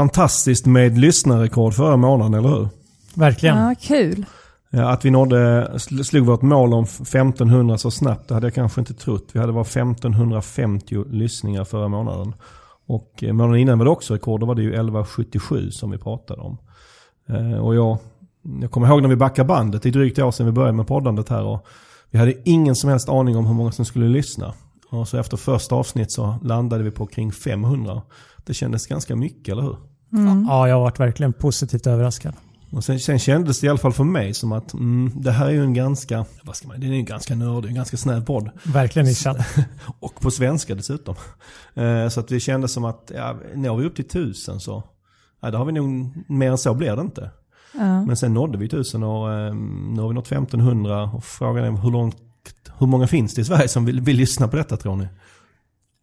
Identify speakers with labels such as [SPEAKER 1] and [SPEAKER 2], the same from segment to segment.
[SPEAKER 1] fantastiskt med lyssnarrekord förra månaden, eller hur?
[SPEAKER 2] Verkligen.
[SPEAKER 3] Ja, kul.
[SPEAKER 1] Att vi nådde, sl- slog vårt mål om 1500 så snabbt, det hade jag kanske inte trott. Vi hade bara 1550 lyssningar förra månaden. Och eh, månaden innan var det också rekord, då var det ju 1177 som vi pratade om. Eh, Och jag, jag kommer ihåg när vi backade bandet, det är drygt ett år sedan vi började med poddandet här. Och vi hade ingen som helst aning om hur många som skulle lyssna. Och så efter första avsnitt så landade vi på kring 500. Det kändes ganska mycket, eller hur?
[SPEAKER 2] Ja, jag har varit verkligen positivt överraskad.
[SPEAKER 1] Och sen, sen kändes det i alla fall för mig som att mm, det här är ju en ganska, vad ska man, det är ju en ganska nördig, en ganska snäv podd.
[SPEAKER 2] Verkligen nischad.
[SPEAKER 1] Och på svenska dessutom. Eh, så att det kändes som att, ja, når vi upp till tusen så, ja, då har vi nog, mer än så blir det inte.
[SPEAKER 3] Ja.
[SPEAKER 1] Men sen nådde vi tusen och eh, nu har vi nått 1500 och frågan är hur långt, hur många finns det i Sverige som vill, vill lyssna på detta tror ni?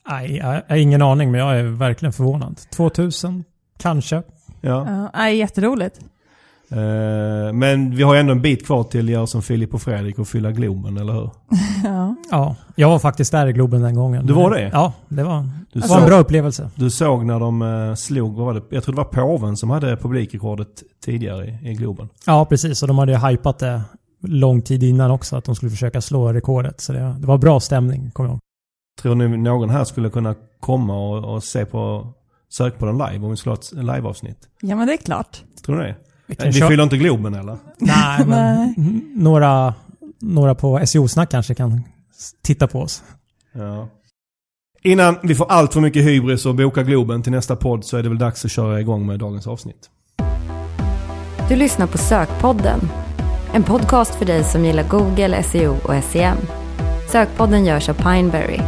[SPEAKER 2] Nej, jag har ingen aning, men jag är verkligen förvånad. 2000, kanske.
[SPEAKER 1] Ja.
[SPEAKER 3] Ja, nej, jätteroligt.
[SPEAKER 1] Eh, men vi har ändå en bit kvar till göra som Filip och Fredrik och fylla Globen, eller hur?
[SPEAKER 3] Ja.
[SPEAKER 2] Ja, jag var faktiskt där i Globen den gången.
[SPEAKER 1] Du var det?
[SPEAKER 2] Ja, det var,
[SPEAKER 1] Du
[SPEAKER 2] det var en
[SPEAKER 1] såg-
[SPEAKER 2] bra upplevelse.
[SPEAKER 1] Du såg när de eh, slog, vad var det? Jag tror det var påven som hade publikrekordet tidigare i, i Globen.
[SPEAKER 2] Ja, precis. Och de hade ju hypat det lång tid innan också, att de skulle försöka slå rekordet. Så det, det var bra stämning, kommer jag ihåg.
[SPEAKER 1] Tror ni någon här skulle kunna komma och, och se på Sök på den live om vi skulle ha ett liveavsnitt?
[SPEAKER 3] ja, men det är klart.
[SPEAKER 1] Tror ni det?
[SPEAKER 2] Vi
[SPEAKER 1] Vi, fyller inte Globen eller?
[SPEAKER 2] Nej, men några, några på SEO-snack kanske kan titta på oss.
[SPEAKER 1] Ja. Innan vi får allt för mycket hybris och boka Globen till nästa podd så är det väl dags att köra igång med dagens avsnitt.
[SPEAKER 4] Du lyssnar på Sökpodden. En podcast för dig som gillar Google, SEO och SEM. Sökpodden görs av Pineberry.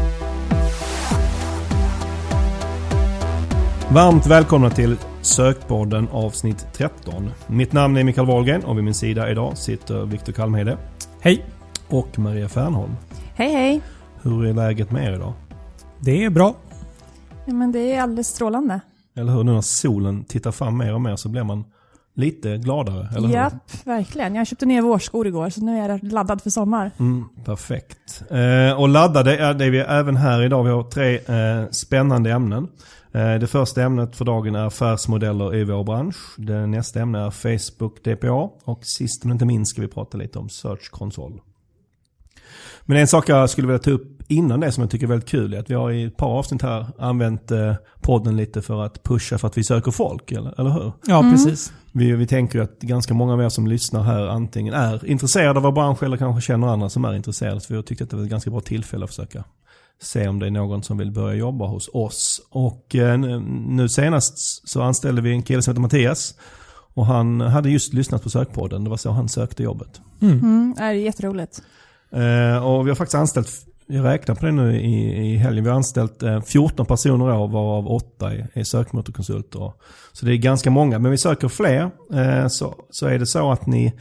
[SPEAKER 1] Varmt välkomna till Sökpodden avsnitt 13. Mitt namn är Mikael Wahlgren och vid min sida idag sitter Viktor Kalmhede
[SPEAKER 2] Hej!
[SPEAKER 1] och Maria Fernholm.
[SPEAKER 3] Hej, hej.
[SPEAKER 1] Hur är läget med er idag?
[SPEAKER 2] Det är bra.
[SPEAKER 3] Ja, men det är alldeles strålande.
[SPEAKER 1] Eller hur? Nu när solen tittar fram mer och mer så blir man lite gladare, eller hur?
[SPEAKER 3] Japp, verkligen. Jag köpte nya vårskor igår, så nu är jag laddad för sommar.
[SPEAKER 1] Mm, perfekt. Eh, och laddade är det vi även här idag. Vi har tre eh, spännande ämnen. Eh, det första ämnet för dagen är affärsmodeller i vår bransch. Det nästa ämne är Facebook DPA. Och sist men inte minst ska vi prata lite om Search Console. Men en sak jag skulle vilja ta upp innan det som jag tycker är väldigt kul är att vi har i ett par avsnitt här använt eh, podden lite för att pusha för att vi söker folk, eller, eller hur?
[SPEAKER 2] Ja, precis.
[SPEAKER 1] Vi, vi tänker ju att ganska många av er som lyssnar här antingen är intresserade av vår bransch eller kanske känner andra som är intresserade. Så vi har tyckt att det var ett ganska bra tillfälle att försöka se om det är någon som vill börja jobba hos oss. Och eh, nu- senast så anställde vi en kille som heter Mattias. Och han hade just lyssnat på sökpodden. Det var så han sökte jobbet.
[SPEAKER 3] Mm, det är jätteroligt.
[SPEAKER 1] Eh, och vi har faktiskt anställt, jag räknar på det nu i, i helgen, vi har anställt eh, 14 personer år varav 8 är, är sökmotorkonsulter. Så det är ganska många, men vi söker fler. Eh, så, så är det så att ni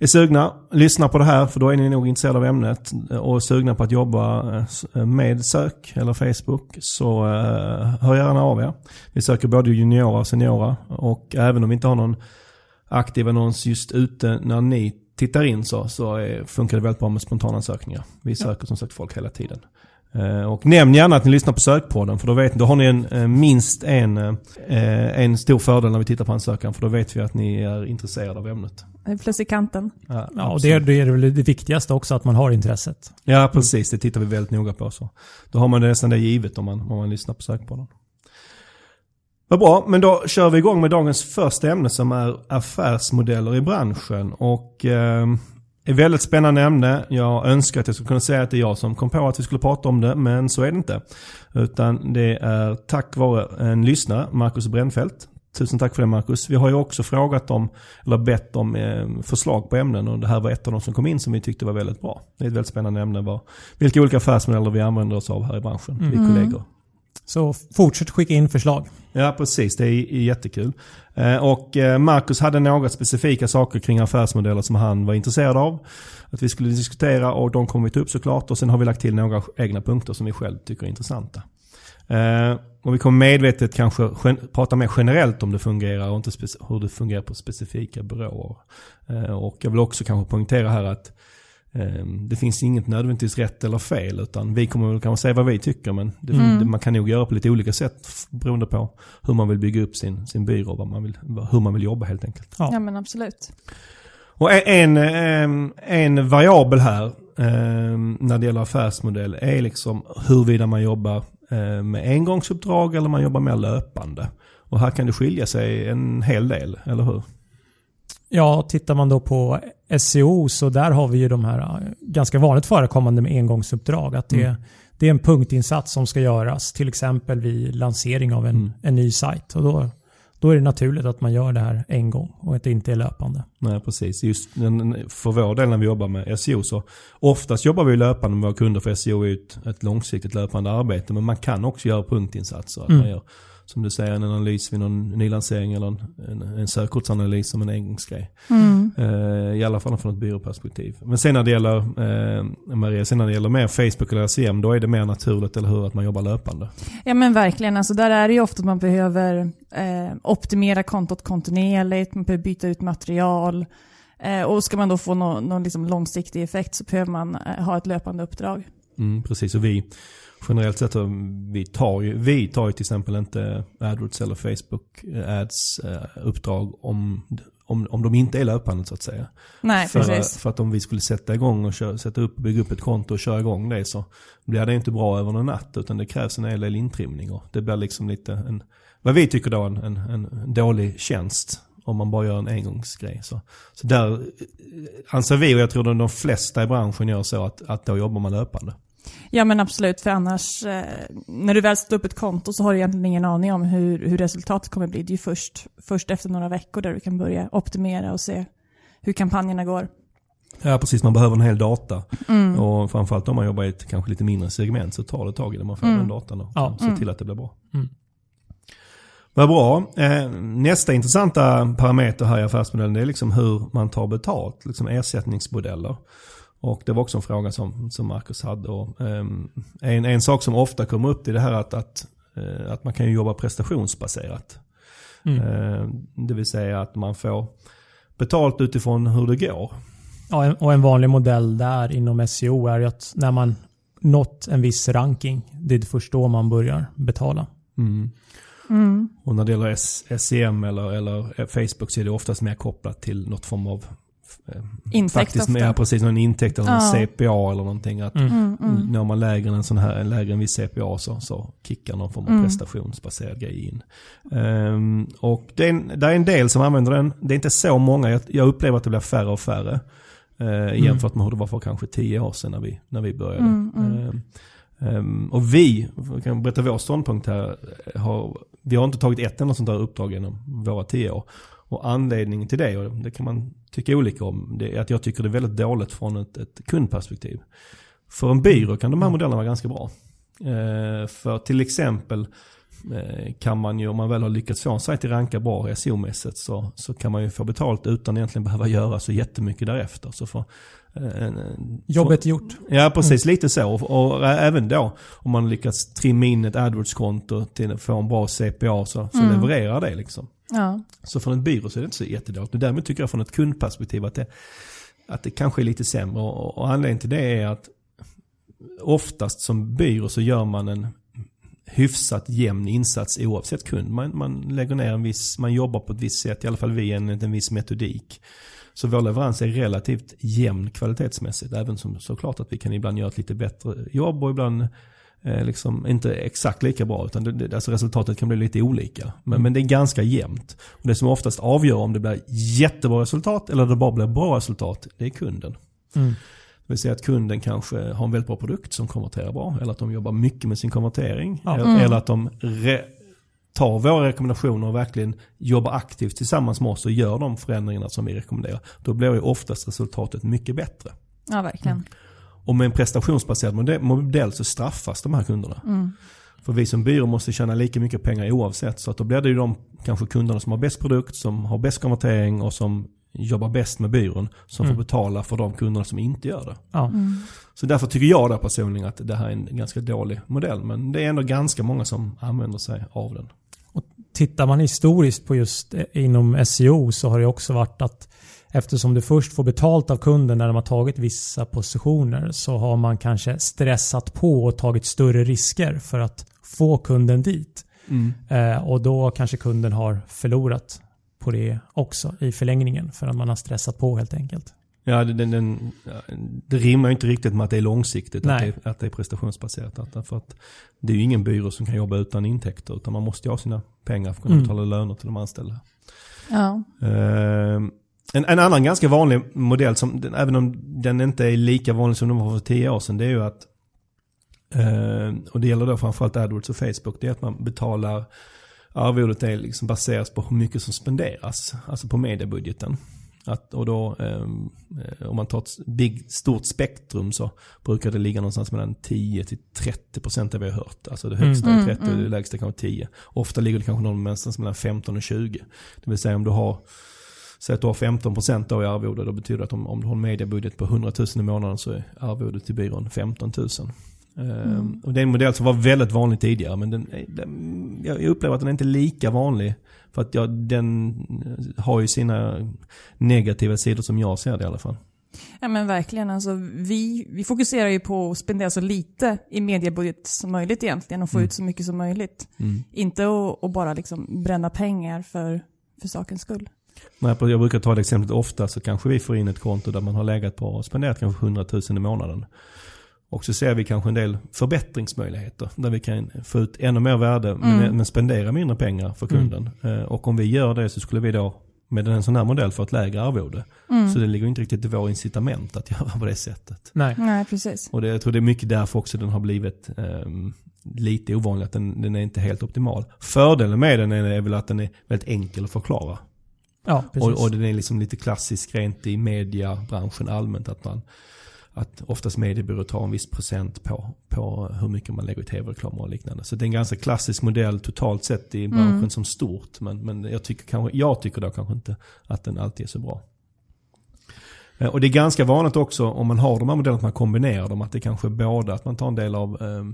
[SPEAKER 1] är sugna, lyssna på det här för då är ni nog intresserade av ämnet eh, och sugna på att jobba eh, med sök eller Facebook så eh, hör gärna av er. Vi söker både juniora och seniora och även om vi inte har någon aktiv annons just ute när ni tittar in så, så är, funkar det väldigt bra med spontanansökningar. Vi söker som sagt folk hela tiden. Eh, och nämn gärna att ni lyssnar på sökpodden för då, vet, då har ni en, eh, minst en, eh, en stor fördel när vi tittar på ansökan för då vet vi att ni är intresserade av ämnet.
[SPEAKER 3] Det är Plus i kanten.
[SPEAKER 1] Ja,
[SPEAKER 2] Ja, och det, det är väl det viktigaste också, att man har intresset.
[SPEAKER 1] Ja, precis. Det tittar vi väldigt noga på. Så. Då har man det nästan det givet om man, om man lyssnar på sökpodden. Vad bra, men då kör vi igång med dagens första ämne som är affärsmodeller i branschen. Och eh, ett väldigt spännande ämne. Jag önskar att jag skulle kunna säga att det är jag som kom på att vi skulle prata om det, men så är det inte. Utan det är tack vare en lyssnare, Marcus Brännfält. Tusen tack för det Marcus. Vi har ju också frågat om, eller bett om eh, förslag på ämnen och det här var ett av de som kom in som vi tyckte var väldigt bra. Det är ett väldigt spännande ämne. Vad, vilka olika affärsmodeller vi använder oss av här i branschen, vi kollegor.
[SPEAKER 2] Så fortsätt skicka in förslag.
[SPEAKER 1] Ja, precis. Det är är jättekul. Eh, och eh, Marcus hade några specifika saker kring affärsmodeller som han var intresserad av. Att vi skulle diskutera och de kommer vi ta upp såklart. Och sen har vi lagt till några egna punkter som vi själv tycker är intressanta. Eh, och vi kommer medvetet kanske prata mer generellt om det fungerar och inte hur det fungerar på specifika byråer. Och jag vill också kanske poängtera här att det finns inget nödvändigtvis rätt eller fel utan vi kommer väl kanske säga vad vi tycker men det,
[SPEAKER 3] Mm.
[SPEAKER 1] det, man kan nog göra på lite olika sätt beroende på hur man vill bygga upp sin, sin byrå, vad man vill, hur man vill jobba helt enkelt.
[SPEAKER 2] Ja.
[SPEAKER 3] Ja men absolut.
[SPEAKER 1] Och en, en, en variabel här eh, när det gäller affärsmodell är liksom huruvida man jobbar eh, med engångsuppdrag eller man jobbar mer löpande. Och här kan det skilja sig en hel del, eller hur?
[SPEAKER 2] Ja, tittar man då på SEO så där har vi ju de här eh, ganska vanligt förekommande med engångsuppdrag. Att det,
[SPEAKER 1] Mm.
[SPEAKER 2] det är en punktinsats som ska göras till exempel vid lansering av en,
[SPEAKER 1] Mm.
[SPEAKER 2] en ny sajt. Och då, då är det naturligt att man gör det här en gång och att det inte är löpande.
[SPEAKER 1] Nej, precis. Just för vår del när vi jobbar med SEO så oftast jobbar vi löpande med våra kunder för SEO är ett, ett långsiktigt löpande arbete. Men man kan också göra punktinsatser. Att
[SPEAKER 2] Mm.
[SPEAKER 1] man gör, som du säger, en analys vid någon nylansering eller en, en, en sökordsanalys som en engångsgrej.
[SPEAKER 3] Mm.
[SPEAKER 1] Eh, I alla fall från ett byråperspektiv. Men sen när det gäller, eh, Maria, sen när det gäller mer Facebook eller SEM, då är det mer naturligt, eller hur, att man jobbar löpande.
[SPEAKER 3] Ja men verkligen, alltså där är det ju ofta att man behöver eh, optimera kontot kontinuerligt, man behöver byta ut material. Eh, och ska man då få nå- någon liksom långsiktig effekt så behöver man eh, ha ett löpande uppdrag.
[SPEAKER 1] Mm, precis, och vi generellt sett, vi tar ju, vi tar ju till exempel inte AdWords eller Facebook ads eh, uppdrag om, om, om de inte är löpande så att säga.
[SPEAKER 3] Nej,
[SPEAKER 1] för,
[SPEAKER 3] precis.
[SPEAKER 1] för att om vi skulle sätta igång och köra, sätta upp, bygga upp ett konto och köra igång det så blir det inte bra över en natt utan det krävs en hel del intrimning och det blir liksom lite en, vad vi tycker då en, en, en dålig tjänst om man bara gör en engångsgrej. Så, så där eh, anser vi och jag tror att de flesta i branschen gör så att, att då jobbar man löpande.
[SPEAKER 3] Ja men absolut, för annars, eh, när du väl sätter upp ett konto så har du egentligen ingen aning om hur, hur resultatet kommer bli. Det är ju först, först efter några veckor där du kan börja optimera och se hur kampanjerna går.
[SPEAKER 1] Ja precis, man behöver en hel data.
[SPEAKER 3] Mm.
[SPEAKER 1] Och framförallt om man jobbar i ett kanske lite mindre segment så tar det tag i det. Man får
[SPEAKER 3] Mm.
[SPEAKER 1] den datan och
[SPEAKER 2] Ja.
[SPEAKER 1] ser till att det blir bra.
[SPEAKER 2] Mm.
[SPEAKER 1] Vad bra. Eh, nästa intressanta parameter här i affärsmodellen det är liksom hur man tar betalt. Liksom ersättningsmodeller. Och det var också en fråga som, som Marcus hade. Och, ehm, en, en sak som ofta kommer upp är det här att, att, eh, att man kan ju jobba prestationsbaserat.
[SPEAKER 2] Mm.
[SPEAKER 1] Eh, det vill säga att man får betalt utifrån hur det går.
[SPEAKER 2] Ja, och en vanlig modell där inom SEO är att när man nått en viss ranking, det är först då man börjar betala.
[SPEAKER 1] Mm.
[SPEAKER 3] Mm.
[SPEAKER 1] Och när det gäller SEM eller, eller Facebook så är det oftast mer kopplat till något form av eh,
[SPEAKER 3] Intäkt
[SPEAKER 1] faktiskt
[SPEAKER 3] ofta.
[SPEAKER 1] mer precis någon intäkt eller en
[SPEAKER 3] Ja.
[SPEAKER 1] CPA eller någonting. Att
[SPEAKER 2] Mm.
[SPEAKER 3] Mm, mm.
[SPEAKER 1] Når man lägre än en sån här, lägre än viss CPA så, så kickar någon form av
[SPEAKER 3] Mm.
[SPEAKER 1] prestationsbaserad grej in. Ehm, och det är, en, det är en del som använder den. Det är inte så många. Jag, jag upplever att det blir färre och färre. Uh, jämfört med hur det var för kanske tio år sedan när vi, när vi började. Ehm, ehm, och vi, jag kan berätta vår ståndpunkt här, har, vi har inte tagit ett enda sånt där uppdrag genom våra tio år. Och anledningen till det, och det kan man tycka olika om, det är att jag tycker det är väldigt dåligt från ett, ett kundperspektiv. För en byrå kan de här modellerna vara ganska bra. Eh, för till exempel eh, kan man ju, om man väl har lyckats få en sajt att ranka bra SEO-mässigt så, så kan man ju få betalt utan egentligen behöva göra så jättemycket därefter. Så för,
[SPEAKER 2] Jobbet är gjort.
[SPEAKER 1] Ja, precis. Lite så. Och, och även då, om man lyckats trimma in ett AdWords-konto till att få en bra CPA så, så
[SPEAKER 3] Mm.
[SPEAKER 1] levererar det liksom.
[SPEAKER 3] Ja.
[SPEAKER 1] Så från en byrå så är det inte så jättedåligt. Men däremot tycker jag från ett kundperspektiv att det, att det kanske är lite sämre. Och, och anledningen till det är att oftast som byrå så gör man en hyfsat jämn insats oavsett kund. Man, man lägger ner en viss, man jobbar på ett visst sätt, i alla fall vi enligt en viss metodik. Så vår leverans är relativt jämn kvalitetsmässigt. Även som såklart att vi kan ibland göra ett lite bättre jobb och ibland eh, liksom inte exakt lika bra. Utan det, det, alltså resultatet kan bli lite olika. Men,
[SPEAKER 2] Mm.
[SPEAKER 1] men det är ganska jämnt. Och det som oftast avgör om det blir jättebra resultat eller det bara blir bra resultat, det är kunden.
[SPEAKER 2] Mm.
[SPEAKER 1] Det vill säga att kunden kanske har en väldigt bra produkt som konverterar bra. Eller att de jobbar mycket med sin konvertering.
[SPEAKER 2] Ja.
[SPEAKER 1] Eller,
[SPEAKER 3] Mm.
[SPEAKER 1] eller att de re- tar våra rekommendationer och verkligen jobbar aktivt tillsammans med oss och gör de förändringarna som vi rekommenderar. Då blir ju oftast resultatet mycket bättre.
[SPEAKER 3] ja, verkligen.
[SPEAKER 1] Och med en prestationsbaserad modell, modell så straffas de här kunderna.
[SPEAKER 3] Mm.
[SPEAKER 1] För vi som byrå måste tjäna lika mycket pengar oavsett. Så att då blir det ju de kanske kunderna som har bäst produkt, som har bäst konvertering och som jobbar bäst med byrån som
[SPEAKER 2] Mm.
[SPEAKER 1] får betala för de kunderna som inte gör det.
[SPEAKER 2] Ja.
[SPEAKER 3] Mm.
[SPEAKER 1] Så därför tycker jag där personligen att det här är en ganska dålig modell. Men det är ändå ganska många som använder sig av den.
[SPEAKER 2] Tittar man historiskt på just eh, inom SEO så har det också varit att eftersom du först får betalt av kunden när de har tagit vissa positioner så har man kanske stressat på och tagit större risker för att få kunden dit.
[SPEAKER 1] Mm.
[SPEAKER 2] Eh, och då kanske kunden har förlorat på det också i förlängningen för att man har stressat på helt enkelt.
[SPEAKER 1] Ja, det, den, den, det rimmar ju inte riktigt med att det är långsiktigt, att det, att det är prestationsbaserat. Att, för att det är ju ingen byrå som kan jobba utan intäkter, utan man måste ju ha sina pengar för att kunna
[SPEAKER 2] Mm.
[SPEAKER 1] betala löner till de anställda.
[SPEAKER 3] Ja.
[SPEAKER 1] Ehm, en, en annan ganska vanlig modell, som, den- även om den inte är lika vanlig som den var för tio år sedan, det är ju att, ehm, och det gäller då framförallt AdWords och Facebook, det är att man betalar, arvodet är liksom baseras på hur mycket som spenderas, alltså på mediebudgeten. Att, och då, ehm, eh, om man tar ett big, stort spektrum så brukar det ligga någonstans mellan 10 till 30 procent det vi har hört. Alltså det högsta
[SPEAKER 3] Mm.
[SPEAKER 1] är 30 och
[SPEAKER 3] Mm,
[SPEAKER 1] det
[SPEAKER 3] mm.
[SPEAKER 1] lägsta kanske 10. Ofta ligger det kanske någonstans mellan 15 och 20. Det vill säga om du har Säg att du har 15% då i arvode, då betyder det att om, om du har en mediebudget på 100 000 i månaden så är arvodet till byrån 15 000. Ehm, och det är en modell som var väldigt vanlig tidigare men den, är- den, jag upplever att den är inte lika vanlig. För att jag, den har ju sina negativa sidor som jag ser det i alla fall.
[SPEAKER 3] Ja men verkligen. Alltså, vi, vi fokuserar ju på att spendera så lite i mediebudget som möjligt egentligen och få
[SPEAKER 1] Mm.
[SPEAKER 3] ut så mycket som möjligt.
[SPEAKER 1] Mm.
[SPEAKER 3] Inte att bara liksom bränna pengar för, för sakens skull.
[SPEAKER 1] Jag brukar ta det exemplet ofta så kanske vi får in ett konto där man har legat på och spenderat kanske 100 000 i månaden. Och så ser vi kanske en del förbättringsmöjligheter där vi kan få ut ännu mer värde men,
[SPEAKER 3] Mm.
[SPEAKER 1] men spendera mindre pengar för kunden. Eh, Och om vi gör det så skulle vi då med en sån här modell få ett lägre arvode.
[SPEAKER 3] Mm.
[SPEAKER 1] Så det ligger inte riktigt i vår incitament att göra på det sättet.
[SPEAKER 2] Nej.
[SPEAKER 3] Nej, precis.
[SPEAKER 1] Och det, jag tror det är mycket därför också den har blivit ehm, lite ovanlig, att den, den är inte helt optimal. Fördelen med den är, är väl att den är väldigt enkel att förklara.
[SPEAKER 2] Ja, precis.
[SPEAKER 1] Och, och den är liksom lite klassisk rent i mediebranschen allmänt. Att, man, att oftast mediebyråer tar en viss procent på, på hur mycket man lägger i tv-reklam och liknande. Så det är en ganska klassisk modell totalt sett i branschen
[SPEAKER 3] Mm.
[SPEAKER 1] som stort. Men, men jag, tycker kanske, jag tycker då kanske inte att den alltid är så bra. Eh, Och det är ganska vanligt också om man har de här modellerna att man kombinerar dem. Att det kanske är både att man tar en del av eh,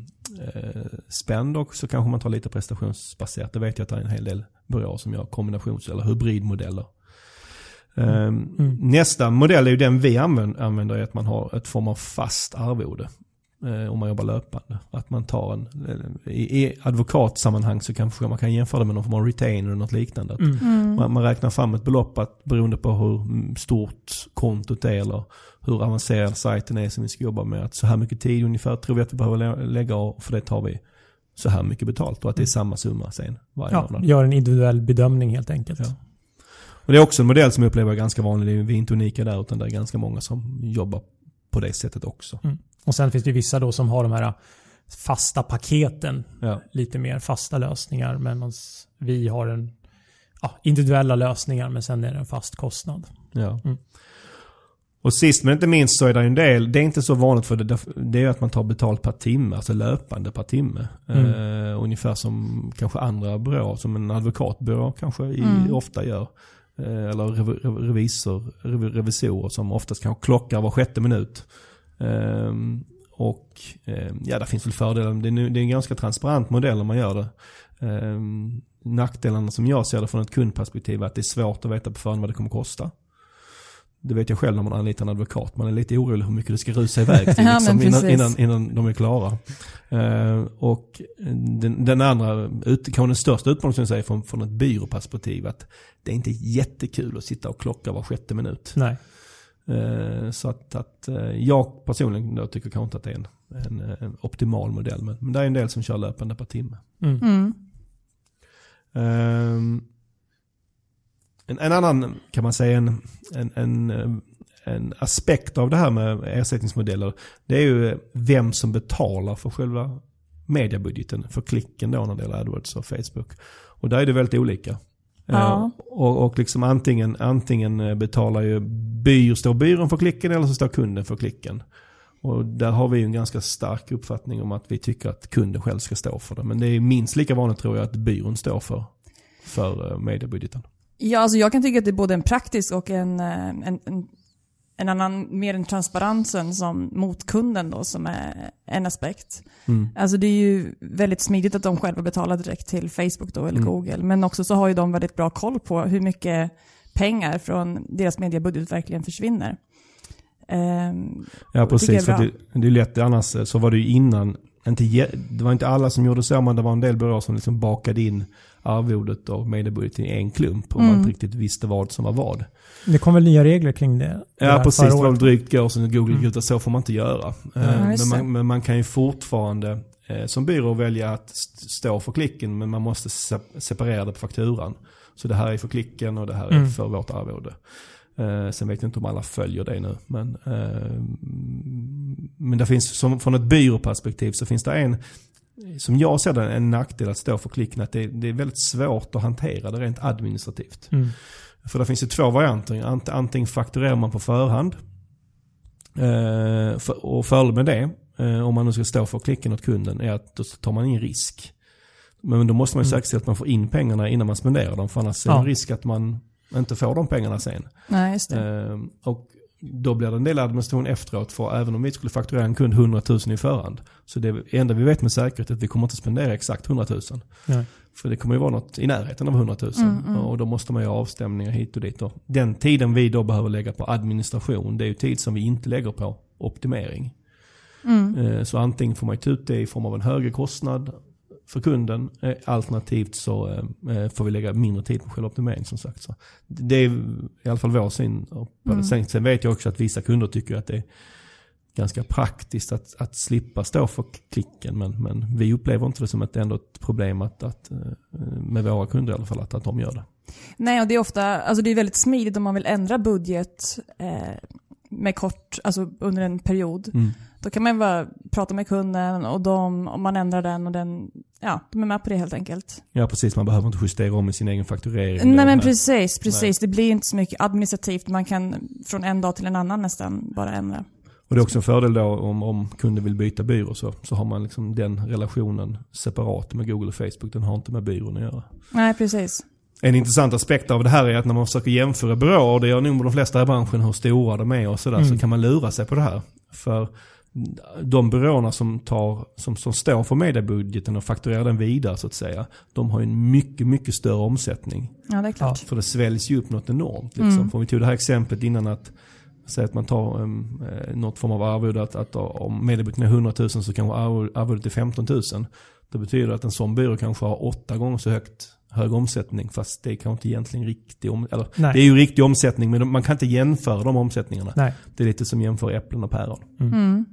[SPEAKER 1] eh, spend och så kanske man tar lite prestationsbaserat. Det vet jag att det är en hel del byråer som gör kombinations eller hybridmodeller. Eh,
[SPEAKER 2] Mm.
[SPEAKER 1] Nästa modell är ju den vi använder, att man har ett form av fast arvode. Eh, om man jobbar löpande. Att man tar en, eh, i, advokatsammanhang så kanske man kan jämföra det med någon form av retainer eller något liknande.
[SPEAKER 2] Mm.
[SPEAKER 3] Mm.
[SPEAKER 1] man, man räknar fram ett belopp att, beroende på hur mm, stort kontot är eller hur avancerad sajten är som vi ska jobba med. Att så här mycket tid ungefär tror vi att vi behöver lä- lägga och för det tar vi så här mycket betalt och att det är samma summa sen varje
[SPEAKER 2] Ja,
[SPEAKER 1] månad.
[SPEAKER 2] gör en individuell bedömning helt enkelt.
[SPEAKER 1] Ja. Och det är också en modell som jag upplever är ganska vanlig. Vi är inte unika där utan det är ganska många som jobbar på det sättet också.
[SPEAKER 2] Och sen finns det vissa då som har de här fasta paketen.
[SPEAKER 1] Ja.
[SPEAKER 2] Lite mer fasta lösningar. Medan vi har en ja, individuella lösningar men sen är det en fast kostnad.
[SPEAKER 1] Ja.
[SPEAKER 2] Mm.
[SPEAKER 1] Och sist men inte minst så är det en del, det är inte så vanligt för det, det är att man tar betalt per timme, alltså löpande per timme.
[SPEAKER 2] Mm.
[SPEAKER 1] Eh, ungefär som kanske andra byråer, som en advokatbyrå kanske i,
[SPEAKER 3] Mm.
[SPEAKER 1] ofta gör. Eh, eller rev, rev, revisor, rev, revisorer som oftast kanske klockar var sjätte minut. Ehm, och ehm, ja, det finns väl fördelar. Det är, det är en ganska transparent modell om man gör det. Um, nackdelarna som jag ser det från ett kundperspektiv är att det är svårt att veta på förhand vad det kommer kosta. Det vet jag själv när man anlitar en advokat. Man är lite orolig hur mycket det ska rusa iväg till
[SPEAKER 3] Ja,
[SPEAKER 1] liksom, innan, innan, innan de är klara. Eh, och den, den andra, ut, kanske den största utmaningen som jag säger från, från ett byråperspektiv att det är inte jättekul att sitta och klocka var sjätte minut.
[SPEAKER 2] Nej.
[SPEAKER 1] Eh, så att, att eh, jag personligen då tycker kanske inte att det är en, en, eh, optimal modell. Men, men det är en del som kör löpande per timme.
[SPEAKER 2] Mm.
[SPEAKER 3] Mm.
[SPEAKER 1] Ehm, en, en annan, kan man säga, en, en, en, en aspekt av det här med ersättningsmodeller, det är ju vem som betalar för själva mediebudgeten, för klicken då när det gäller AdWords och Facebook. Och där är det väldigt olika.
[SPEAKER 3] Ja.
[SPEAKER 1] Eh, och, och liksom antingen, antingen betalar ju byr, står byrån för klicken eller så står kunden för klicken. Och där har vi en ganska stark uppfattning om att vi tycker att kunden själv ska stå för det. Men det är minst lika vanligt tror jag att byrån står för, för eh, mediebudgeten.
[SPEAKER 3] Ja, alltså jag kan tycka att det är både en praktisk och en, eh, en, en, en annan, mer en transparensen som mot kunden då som är en aspekt.
[SPEAKER 1] Mm.
[SPEAKER 3] Alltså det är ju väldigt smidigt att de själva betalar direkt till Facebook då eller
[SPEAKER 1] Mm.
[SPEAKER 3] Google. Men också så har ju de väldigt bra koll på hur mycket pengar från deras mediebudget verkligen försvinner. Ehm,
[SPEAKER 1] Ja
[SPEAKER 3] Och det
[SPEAKER 1] precis, för det, det är lätt annars så var det ju innan, inte, det var inte alla som gjorde så men det var en del byråer som liksom bakade in arvodet och mediebudgeten i en klump och man
[SPEAKER 3] Mm.
[SPEAKER 1] inte riktigt visste vad som var vad.
[SPEAKER 2] Det kom väl nya regler kring det?
[SPEAKER 1] Ja precis, det var väl drygt år sedan Google gick
[SPEAKER 2] Mm.
[SPEAKER 1] ut att så får man inte göra. Eh,
[SPEAKER 3] Ja,
[SPEAKER 1] men,
[SPEAKER 3] just det.
[SPEAKER 1] man, men man kan ju fortfarande eh, som byrå välja att st- stå för klicken men man måste se- separera det på fakturan. Så det här är för klicken och det här är
[SPEAKER 2] Mm.
[SPEAKER 1] för vårt arvode. Eh, sen vet jag inte om alla följer det nu. Men, eh, men det finns, som, från ett byråperspektiv så finns det en, som jag ser det, en nackdel att stå för klicken. Att det, det är väldigt svårt att hantera det rent administrativt.
[SPEAKER 2] Mm.
[SPEAKER 1] För det finns ju två varianter. Ant- Antingen fakturerar man på förhand. Eh, och fördelen med det, eh, om man nu ska stå för klicken åt kunden, är att då tar man in risk. Men då måste man ju
[SPEAKER 2] Mm.
[SPEAKER 1] säkerställa att man får in pengarna innan man spenderar dem. För annars är det en risk att man inte får de pengarna sen.
[SPEAKER 3] nej, just det.
[SPEAKER 1] Eh, och då blir det en del administration efteråt. För även om vi skulle fakturera en kund 100 000 i förhand. Så det enda vi vet med säkerhet är att vi kommer inte spendera exakt 100 000.
[SPEAKER 2] Nej.
[SPEAKER 1] För det kommer ju vara något i närheten av 100 000.
[SPEAKER 3] Mm, mm.
[SPEAKER 1] Och då måste man ha avstämningar hit och dit. Och den tiden vi då behöver lägga på administration, det är ju tid som vi inte lägger på optimering.
[SPEAKER 3] Mm.
[SPEAKER 1] Eh, Så antingen får man ta ut det i form av en högre kostnad för kunden. eh, Alternativt så eh, eh, får vi lägga mindre tid på själva optimering som sagt. Så det är i alla fall vår syn på det.
[SPEAKER 3] Mm.
[SPEAKER 1] Sen, sen vet jag också att vissa kunder tycker att det är ganska praktiskt att, att slippa stå för klicken. Men, men vi upplever inte det som ett, ändå ett problem att, att, med våra kunder i alla fall, att, att de gör det.
[SPEAKER 3] Nej, och det är ofta, alltså det är väldigt smidigt om man vill ändra budget eh, med kort, alltså under en period.
[SPEAKER 1] Mm.
[SPEAKER 3] Då kan man bara prata med kunden och de, om man ändrar den och den, ja, de är med på det helt enkelt.
[SPEAKER 1] Ja precis, man behöver inte justera om i sin egen fakturering.
[SPEAKER 3] Nej men precis, precis. Det blir inte så mycket administrativt. Man kan från en dag till en annan nästan bara ändra.
[SPEAKER 1] Och det är också en fördel då om, om kunden vill byta byrå så, så har man liksom den relationen separat med Google och Facebook. Den har inte med byrån att göra.
[SPEAKER 3] Nej, precis.
[SPEAKER 1] En intressant aspekt av det här är att när man försöker jämföra byråer, det gör nog de flesta i branschen, hur stora de är och sådär,
[SPEAKER 2] Mm.
[SPEAKER 1] så kan man lura sig på det här. För de byråerna som, tar, som, som står för mediebudgeten och fakturerar den vidare så att säga, de har ju en mycket, mycket större omsättning.
[SPEAKER 3] Ja, det är klart.
[SPEAKER 1] För det sväljs ju upp något enormt. Liksom.
[SPEAKER 3] Mm.
[SPEAKER 1] För om vi tog det här exemplet innan att Säg att man tar um, eh, något form av arvode, att, att om mediebudgeten är 100 000 så kanske arvo- arvodet är 15 000. Det betyder att en sån byrå kanske har åtta gånger så högt hög omsättning fast det är kanske inte egentligen riktig om, eller
[SPEAKER 2] Nej.
[SPEAKER 1] Det är ju riktig omsättning men man kan inte jämföra de omsättningarna.
[SPEAKER 2] Nej.
[SPEAKER 1] Det är lite som jämför äpplen och päron.
[SPEAKER 3] Mm.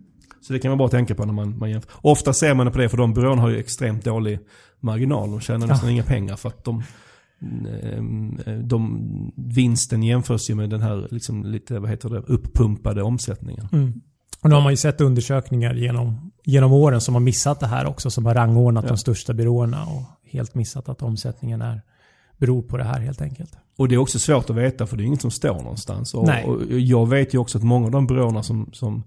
[SPEAKER 1] Så det kan man bara tänka på när man, man jämför. Ofta ser man det på det för de byråerna har ju extremt dålig marginal. De tjänar nästan
[SPEAKER 2] Ja.
[SPEAKER 1] inga pengar för att de, eh, de vinsten jämförs ju med den här liksom lite, vad heter det, uppumpade omsättningen.
[SPEAKER 2] Mm. Och nu har man ju sett undersökningar genom, genom åren som har missat det här också, som har rangordnat
[SPEAKER 1] Ja.
[SPEAKER 2] de största byråerna och helt missat att omsättningen är, beror på det här helt enkelt.
[SPEAKER 1] Och det är också svårt att veta för det är inget som står någonstans. Och, och jag vet ju också att många av de byråerna som, som,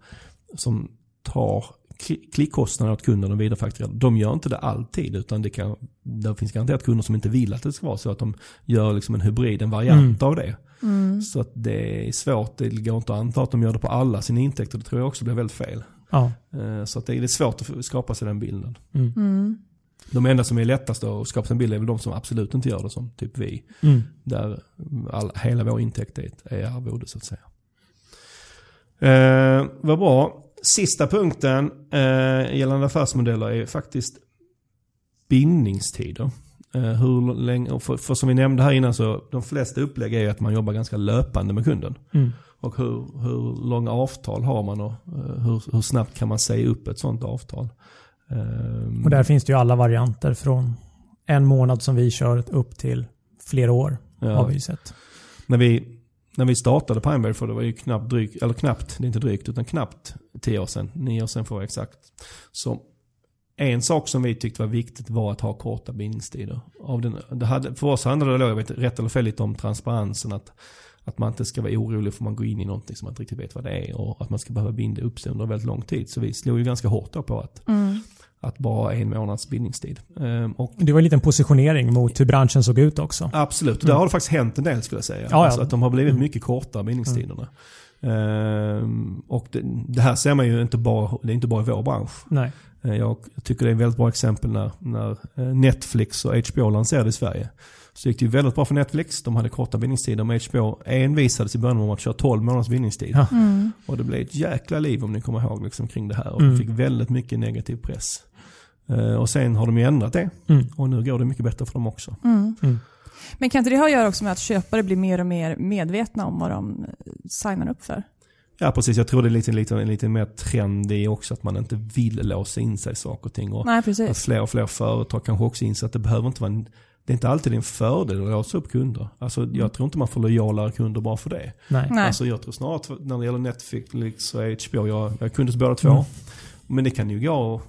[SPEAKER 1] som tar kli- klickkostnader åt kunden och vidarefakturerar, de gör inte det alltid. Utan det, kan, det finns garanterat kunder som inte vill att det ska vara så. Att de gör liksom en hybrid, en variant
[SPEAKER 2] Mm.
[SPEAKER 1] av det.
[SPEAKER 3] Mm.
[SPEAKER 1] Så att det är svårt, det går inte att anta att de gör det på alla sina intäkter. Det tror jag också blir väldigt fel.
[SPEAKER 2] Ja.
[SPEAKER 1] Eh, Så att det är svårt att skapa sig den bilden.
[SPEAKER 2] Mm.
[SPEAKER 3] Mm.
[SPEAKER 1] De enda som är lättast att skapa sig en bild är väl de som absolut inte gör det, som typ vi.
[SPEAKER 2] Mm.
[SPEAKER 1] Där all, hela vår intäkt är arvode så att säga. Eh, vad bra. Sista punkten eh, gällande affärsmodeller är faktiskt bindningstider. Eh, hur länge, för, för som vi nämnde här innan så de flesta upplägg är att man jobbar ganska löpande med kunden.
[SPEAKER 2] Mm.
[SPEAKER 1] Och hur, hur långa avtal har man och eh, hur, hur snabbt kan man säga upp ett sånt avtal? Eh,
[SPEAKER 2] Och där finns det ju alla varianter från en månad som vi kör upp till flera år
[SPEAKER 1] ja.
[SPEAKER 2] har vi ju sett.
[SPEAKER 1] när vi, när vi startade Pineberry, för det var ju knappt drygt, eller knappt, det är inte drygt, utan knappt tio år sedan, nio år sedan får jag exakt. Så en sak som vi tyckte var viktigt var att ha korta bindningstider. Av den, det hade, för oss handlade det, jag vet, rätt eller fel, lite om transparensen. Att, att man inte ska vara orolig för man går in i någonting som man inte riktigt vet vad det är. Och att man ska behöva binda upp sig under väldigt lång tid. Så vi slog ju ganska hårt då på att,
[SPEAKER 3] Mm
[SPEAKER 1] att bara ha en månads bindningstid. Ehm, och
[SPEAKER 2] Det var en liten positionering mot hur branschen såg ut också.
[SPEAKER 1] Absolut, och där har det faktiskt hänt en del skulle jag säga.
[SPEAKER 2] Mm. Ja, ja.
[SPEAKER 1] Alltså att de har blivit
[SPEAKER 2] Mm.
[SPEAKER 1] mycket kortare bindningstiderna. Ehm, och det, det här ser man ju inte bara, det är inte bara i vår bransch.
[SPEAKER 2] Nej.
[SPEAKER 1] Eh, Jag tycker det är ett väldigt bra exempel när, när eh, Netflix och HBO lanserade i Sverige. Så gick det ju väldigt bra för Netflix. De hade korta bindningstider. Men HBO envisades i början om att köra 12 månaders bindningstid.
[SPEAKER 2] Ja.
[SPEAKER 3] Mm.
[SPEAKER 1] Och det blev ett jäkla liv om ni kommer ihåg liksom, kring det här. Och
[SPEAKER 2] Mm.
[SPEAKER 1] de fick väldigt mycket negativ press. Eh, och sen har de ju ändrat det.
[SPEAKER 2] Mm.
[SPEAKER 1] Och nu går det mycket bättre för dem också.
[SPEAKER 3] Mm.
[SPEAKER 2] Mm.
[SPEAKER 3] Men kan inte det ha att göra också med att köpare blir mer och mer medvetna om vad de eh, signar upp för?
[SPEAKER 1] Ja precis, jag tror det är lite, lite, lite mer trend i också att man inte vill låsa in sig i saker och ting. Och
[SPEAKER 3] Nej,
[SPEAKER 1] att
[SPEAKER 3] precis.
[SPEAKER 1] fler och fler företag kanske också inser att det behöver inte vara en, det är inte alltid en fördel att låsa upp kunder. Alltså jag tror inte man får lojalare kunder bara för det.
[SPEAKER 2] Nej.
[SPEAKER 3] Nej.
[SPEAKER 1] Alltså jag tror snarare att när det gäller Netflix och HBO, jag, jag är kund hos båda två.
[SPEAKER 2] Mm.
[SPEAKER 1] Men det kan ju gå,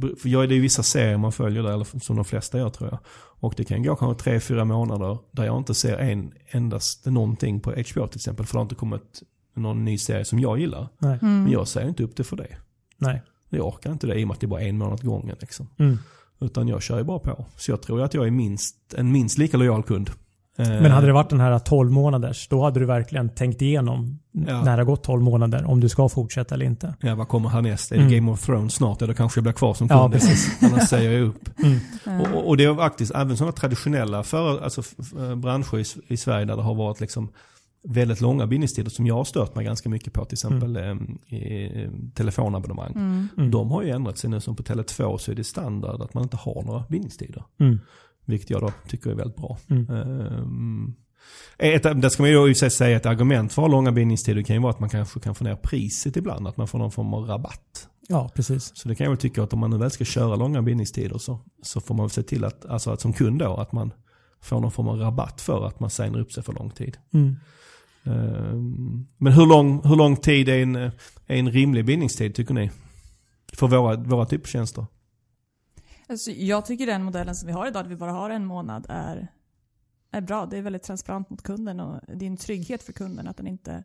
[SPEAKER 1] för jag, det är ju vissa serier man följer där, eller som de flesta gör tror jag. Och det kan gå kanske tre, fyra månader där jag inte ser en endast någonting på HBO till exempel. För det har inte kommit någon ny serie som jag gillar.
[SPEAKER 2] Nej.
[SPEAKER 3] Mm.
[SPEAKER 1] Men jag säger inte upp det för det.
[SPEAKER 2] Nej.
[SPEAKER 1] Jag orkar inte det i och med att det är bara en månad gången. Liksom.
[SPEAKER 2] Mm.
[SPEAKER 1] Utan jag kör ju bara på. Så jag tror att jag är minst, en minst lika lojal kund. Eh,
[SPEAKER 2] Men hade det varit den här 12 månaders, då hade du verkligen tänkt igenom
[SPEAKER 1] Ja.
[SPEAKER 2] när det har gått 12 månader om du ska fortsätta eller inte.
[SPEAKER 1] Ja, vad kommer härnäst? Är det
[SPEAKER 2] Mm.
[SPEAKER 1] Game of Thrones snart? Ja, då kanske jag blir kvar som kund.
[SPEAKER 2] Ja, precis.
[SPEAKER 1] Annars säger jag upp.
[SPEAKER 2] Mm.
[SPEAKER 3] Eh,
[SPEAKER 1] Och, och det är faktiskt även sådana traditionella för, alltså, f- branscher i, i Sverige där det har varit liksom väldigt långa bindningstider som jag har stört mig ganska mycket på. Till exempel eh, i, telefonabonnemang.
[SPEAKER 3] Mm.
[SPEAKER 2] Mm.
[SPEAKER 1] De har ju ändrat sig nu som på Tele2 så är det standard att man inte har några bindningstider. Vilket jag då tycker är väldigt bra.
[SPEAKER 2] Mm.
[SPEAKER 1] Ehm, ett, det ska man ju i sig säga, ett argument för långa bindningstider kan ju vara att man kanske kan få ner priset ibland. Att man får någon form av rabatt.
[SPEAKER 2] Ja, precis.
[SPEAKER 1] Så det kan jag väl tycka att om man nu väl ska köra långa bindningstider så, så får man väl se till att, alltså att som kund då, att man får någon form av rabatt för att man signar upp sig för lång tid.
[SPEAKER 2] Mm.
[SPEAKER 1] Ehm, Men hur lång, hur lång tid är en, är en rimlig bindningstid tycker ni? För våra, våra tjänster?
[SPEAKER 3] Alltså, jag tycker den modellen som vi har idag, att vi bara har en månad, är, är bra. Det är väldigt transparent mot kunden och det är en trygghet för kunden att den inte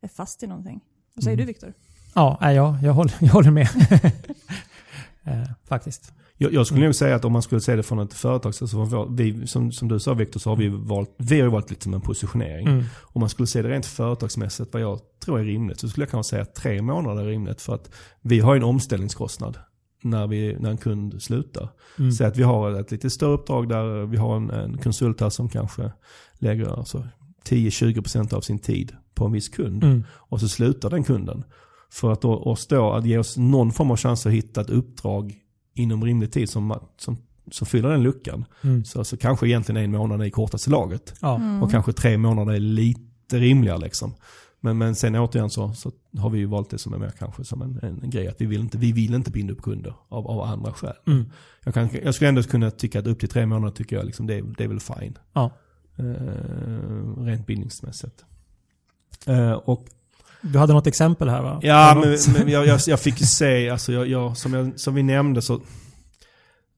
[SPEAKER 3] är fast i någonting. Vad säger
[SPEAKER 2] Mm.
[SPEAKER 3] du Viktor?
[SPEAKER 2] Ja, jag, jag, håller, jag håller med. eh, faktiskt.
[SPEAKER 1] Jag, jag skulle nog säga att om man skulle se det från ett företag, så var vi, som, som du sa Viktor, så har vi valt, vi har valt lite som en positionering.
[SPEAKER 2] Mm.
[SPEAKER 1] Om man skulle se det rent företagsmässigt, vad jag tror är rimligt, så skulle jag kanske säga att tre månader är rimligt. För att vi har en omställningskostnad när, vi, när en kund slutar.
[SPEAKER 2] Mm.
[SPEAKER 1] Så att vi har ett lite större uppdrag där vi har en, en konsult här som kanske lägger alltså 10-20% av sin tid på en viss kund.
[SPEAKER 2] Mm.
[SPEAKER 1] Och så slutar den kunden. För att då, oss då, att ge oss någon form av chans att hitta ett uppdrag inom rimlig tid som, som, som fyller den luckan.
[SPEAKER 2] Mm.
[SPEAKER 1] Så, så kanske egentligen en månad är i kortaste laget.
[SPEAKER 2] Ja.
[SPEAKER 3] Mm.
[SPEAKER 1] Och kanske tre månader är lite rimligare liksom. Men, men sen återigen så, så har vi ju valt det som är mer kanske som en, en, grej. Att vi vill inte, vi vill inte binda upp kunder av, av andra skäl.
[SPEAKER 2] Mm.
[SPEAKER 1] Jag, kan, jag skulle ändå kunna tycka att upp till tre månader tycker jag liksom det, är- det är väl fine.
[SPEAKER 2] Ja.
[SPEAKER 1] Eh, rent bindningsmässigt. Eh, och
[SPEAKER 2] Du hade något exempel här va?
[SPEAKER 1] Ja, men, men jag, jag, jag fick ju se, alltså jag, jag, som, jag, som vi nämnde så,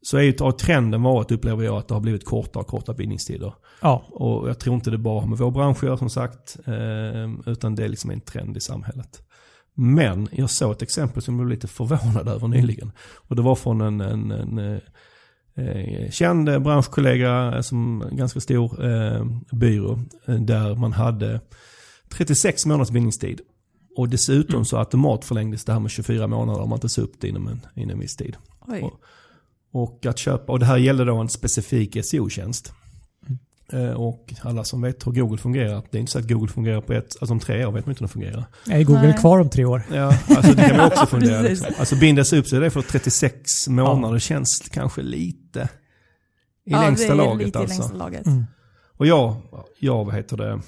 [SPEAKER 1] så är trenden varit, upplever jag, att det har blivit kortare och kortare bindningstider.
[SPEAKER 2] Ja.
[SPEAKER 1] Och jag tror inte det bara har med vår bransch att göra som sagt, eh, utan det är liksom en trend i samhället. Men jag såg ett exempel som jag blev lite förvånad över nyligen. Och det var från en, en, en eh, eh, känd branschkollega, eh, som en ganska stor eh, byrå, där man hade 36 månaders bindningstid. Och dessutom så automatförlängdes det här med 24 månader om man inte sa upp det inom en, inom en viss tid. Och- Och att köpa, och det här gällde då en specifik SEO-tjänst. Eh, Och alla som vet hur Google fungerar, det är inte så att Google fungerar på ett, alltså om tre år vet man inte hur det fungerar.
[SPEAKER 2] Är Google
[SPEAKER 3] Nej.
[SPEAKER 2] kvar om tre år?
[SPEAKER 1] Ja, alltså det kan man också fundera. Liksom. Alltså bindas upp sig det för 36 månader känns kanske lite i längsta
[SPEAKER 3] det är
[SPEAKER 1] laget
[SPEAKER 3] lite
[SPEAKER 1] alltså.
[SPEAKER 3] i längsta laget.
[SPEAKER 2] Mm.
[SPEAKER 1] Och jag, jag, vad heter det,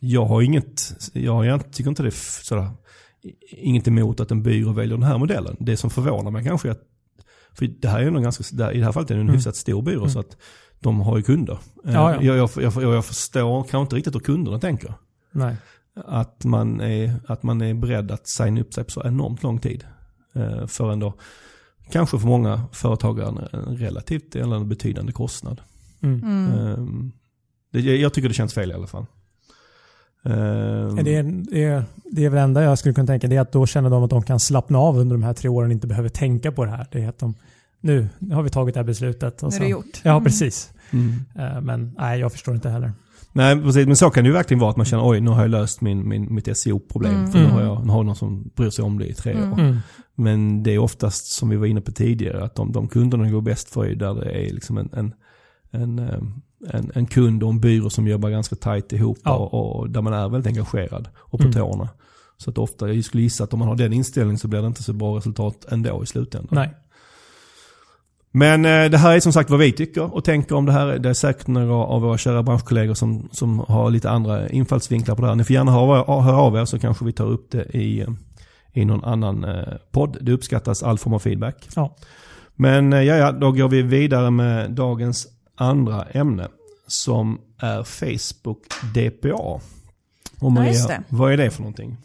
[SPEAKER 1] jag har inget, jag, jag tycker inte det är sådär, inget emot att en byrå väljer den här modellen. Det som förvånar mig kanske är att, för det här är en ganska, i det här fallet är det en
[SPEAKER 2] Mm.
[SPEAKER 1] hyfsat stor byrå
[SPEAKER 2] Mm.
[SPEAKER 1] så att de har ju kunder. Eh,
[SPEAKER 2] Ja, ja.
[SPEAKER 1] Jag, jag, jag, jag förstår kanske inte riktigt hur kunderna tänker.
[SPEAKER 2] Nej.
[SPEAKER 1] Att man är, att man är beredd att signa upp sig på så enormt lång tid. Eh, för ändå, kanske för många företagare en, en relativt eller en betydande kostnad.
[SPEAKER 2] Mm.
[SPEAKER 3] Mm.
[SPEAKER 1] Ehm, jag tycker det känns fel i alla fall. Ehm,
[SPEAKER 2] Det, är, det, är, det är väl enda jag skulle kunna tänka det är att då känner de att de kan slappna av under de här tre åren och inte behöver tänka på det här. Det är att de, nu har vi tagit det här beslutet. Och
[SPEAKER 3] Nu är
[SPEAKER 2] sen-
[SPEAKER 3] det gjort.
[SPEAKER 2] Ja,
[SPEAKER 3] Mm.
[SPEAKER 2] precis.
[SPEAKER 1] mm.
[SPEAKER 2] Eh, Men nej, jag förstår inte heller.
[SPEAKER 1] Nej, precis. Men så kan det ju verkligen vara att man känner oj, nu har jag löst min, min, mitt SEO-problem.
[SPEAKER 3] Mm.
[SPEAKER 1] För nu
[SPEAKER 2] Mm.
[SPEAKER 1] har, jag, nu har jag någon som bryr sig om det i tre
[SPEAKER 3] Mm.
[SPEAKER 1] år.
[SPEAKER 2] Mm.
[SPEAKER 1] Men det är oftast, som vi var inne på tidigare, att de, de kunderna går bäst för är där det är liksom en, en, en, eh, en, en kund och en byrå som jobbar ganska tajt ihop
[SPEAKER 2] Ja.
[SPEAKER 1] och, och där man är väldigt engagerad och på
[SPEAKER 2] Mm.
[SPEAKER 1] tårna. Så att ofta, jag skulle gissa att om man har den inställningen så blir det inte så bra resultat ändå i slutändan.
[SPEAKER 2] Nej.
[SPEAKER 1] Men eh, det här är som sagt vad vi tycker och tänker om det här. Det är säkert några av våra kära branschkollegor som, som har lite andra infallsvinklar på det här. Ni får gärna höra, höra av er så kanske vi tar upp det i, i någon annan eh, podd. Det uppskattas all form av feedback.
[SPEAKER 2] Ja.
[SPEAKER 1] Men eh, ja, ja, då går vi vidare med dagens andra ämne. Som är Facebook DPA. Och Maria,
[SPEAKER 3] det.
[SPEAKER 1] vad är det för någonting?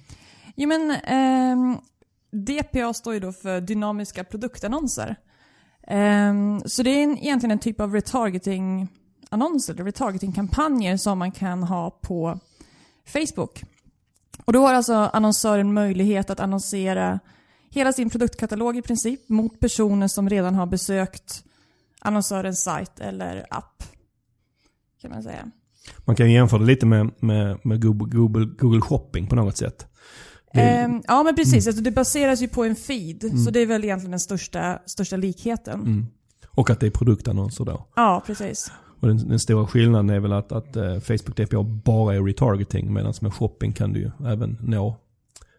[SPEAKER 3] Jo men ehm, DPA står ju då för dynamiska produktannonser. Ehm, så det är en, egentligen en typ av retargeting-annonser, retargeting-kampanjer som man kan ha på Facebook. Och då har alltså annonsören möjlighet att annonsera hela sin produktkatalog i princip mot personer som redan har besökt annonsörens sajt eller app. Kan man säga.
[SPEAKER 1] Man kan ju jämföra det lite med, med, med Google, Google, Shopping på något sätt. Det
[SPEAKER 3] Ehm, ja men precis, alltså det baseras ju på en feed. Så det är väl egentligen den största, största likheten.
[SPEAKER 1] Mm. Och att det är produktannonser då.
[SPEAKER 3] Ja, precis.
[SPEAKER 1] Och den, den stora skillnaden är väl att, att eh, Facebook DPA bara är retargeting medan med shopping kan du ju även nå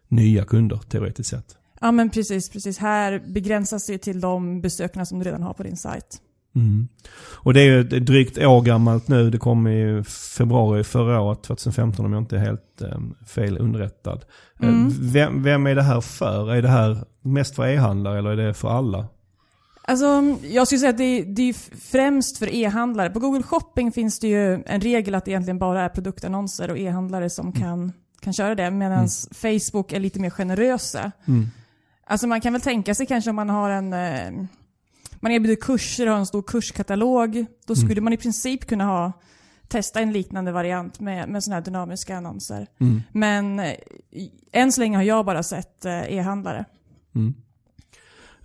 [SPEAKER 1] nya kunder teoretiskt sett.
[SPEAKER 3] Ja men precis, precis. Här begränsas det till de besökarna som du redan har på din sajt.
[SPEAKER 1] Mm. Och det är ju ett drygt år gammalt nu. Det kom i februari förra året, 2015 om jag inte är helt eh, fel underrättad. Eh,
[SPEAKER 3] Mm.
[SPEAKER 1] Vem, vem är det här för? Är det här mest för e-handlare eller är det för alla?
[SPEAKER 3] Alltså, jag skulle säga att det är, det är främst för e-handlare. På Google Shopping finns det ju en regel att det egentligen bara är produktannonser och e-handlare som kan, kan köra det. Medan Facebook är lite mer generösa.
[SPEAKER 1] Mm.
[SPEAKER 3] Alltså man kan väl tänka sig kanske om man har en... Eh, man erbjuder kurser och har en stor kurskatalog. Då skulle man i princip kunna ha testa en liknande variant med, med sådana här dynamiska annonser.
[SPEAKER 1] Mm.
[SPEAKER 3] Men eh, än så länge har jag bara sett eh, e-handlare.
[SPEAKER 1] Mm.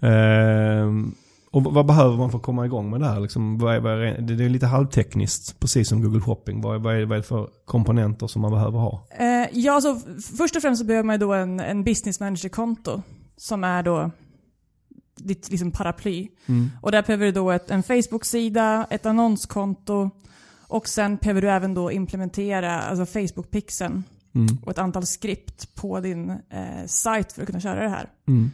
[SPEAKER 1] Ehm, och vad behöver man för att komma igång med det här? Liksom, vad är, vad är, det är lite halvtekniskt, precis som Google Shopping. Vad är, vad, är, vad är det för komponenter som man behöver ha?
[SPEAKER 3] Eh, ja, f- först och främst så behöver man då en, en business manager-konto som är då ditt liksom paraply.
[SPEAKER 1] Mm.
[SPEAKER 3] Och där behöver du då ett, en Facebook-sida, ett annonskonto och sen behöver du även då implementera alltså Facebook-pixeln
[SPEAKER 1] Mm.
[SPEAKER 3] och ett antal skript på din eh, sajt för att kunna köra det här.
[SPEAKER 1] Mm.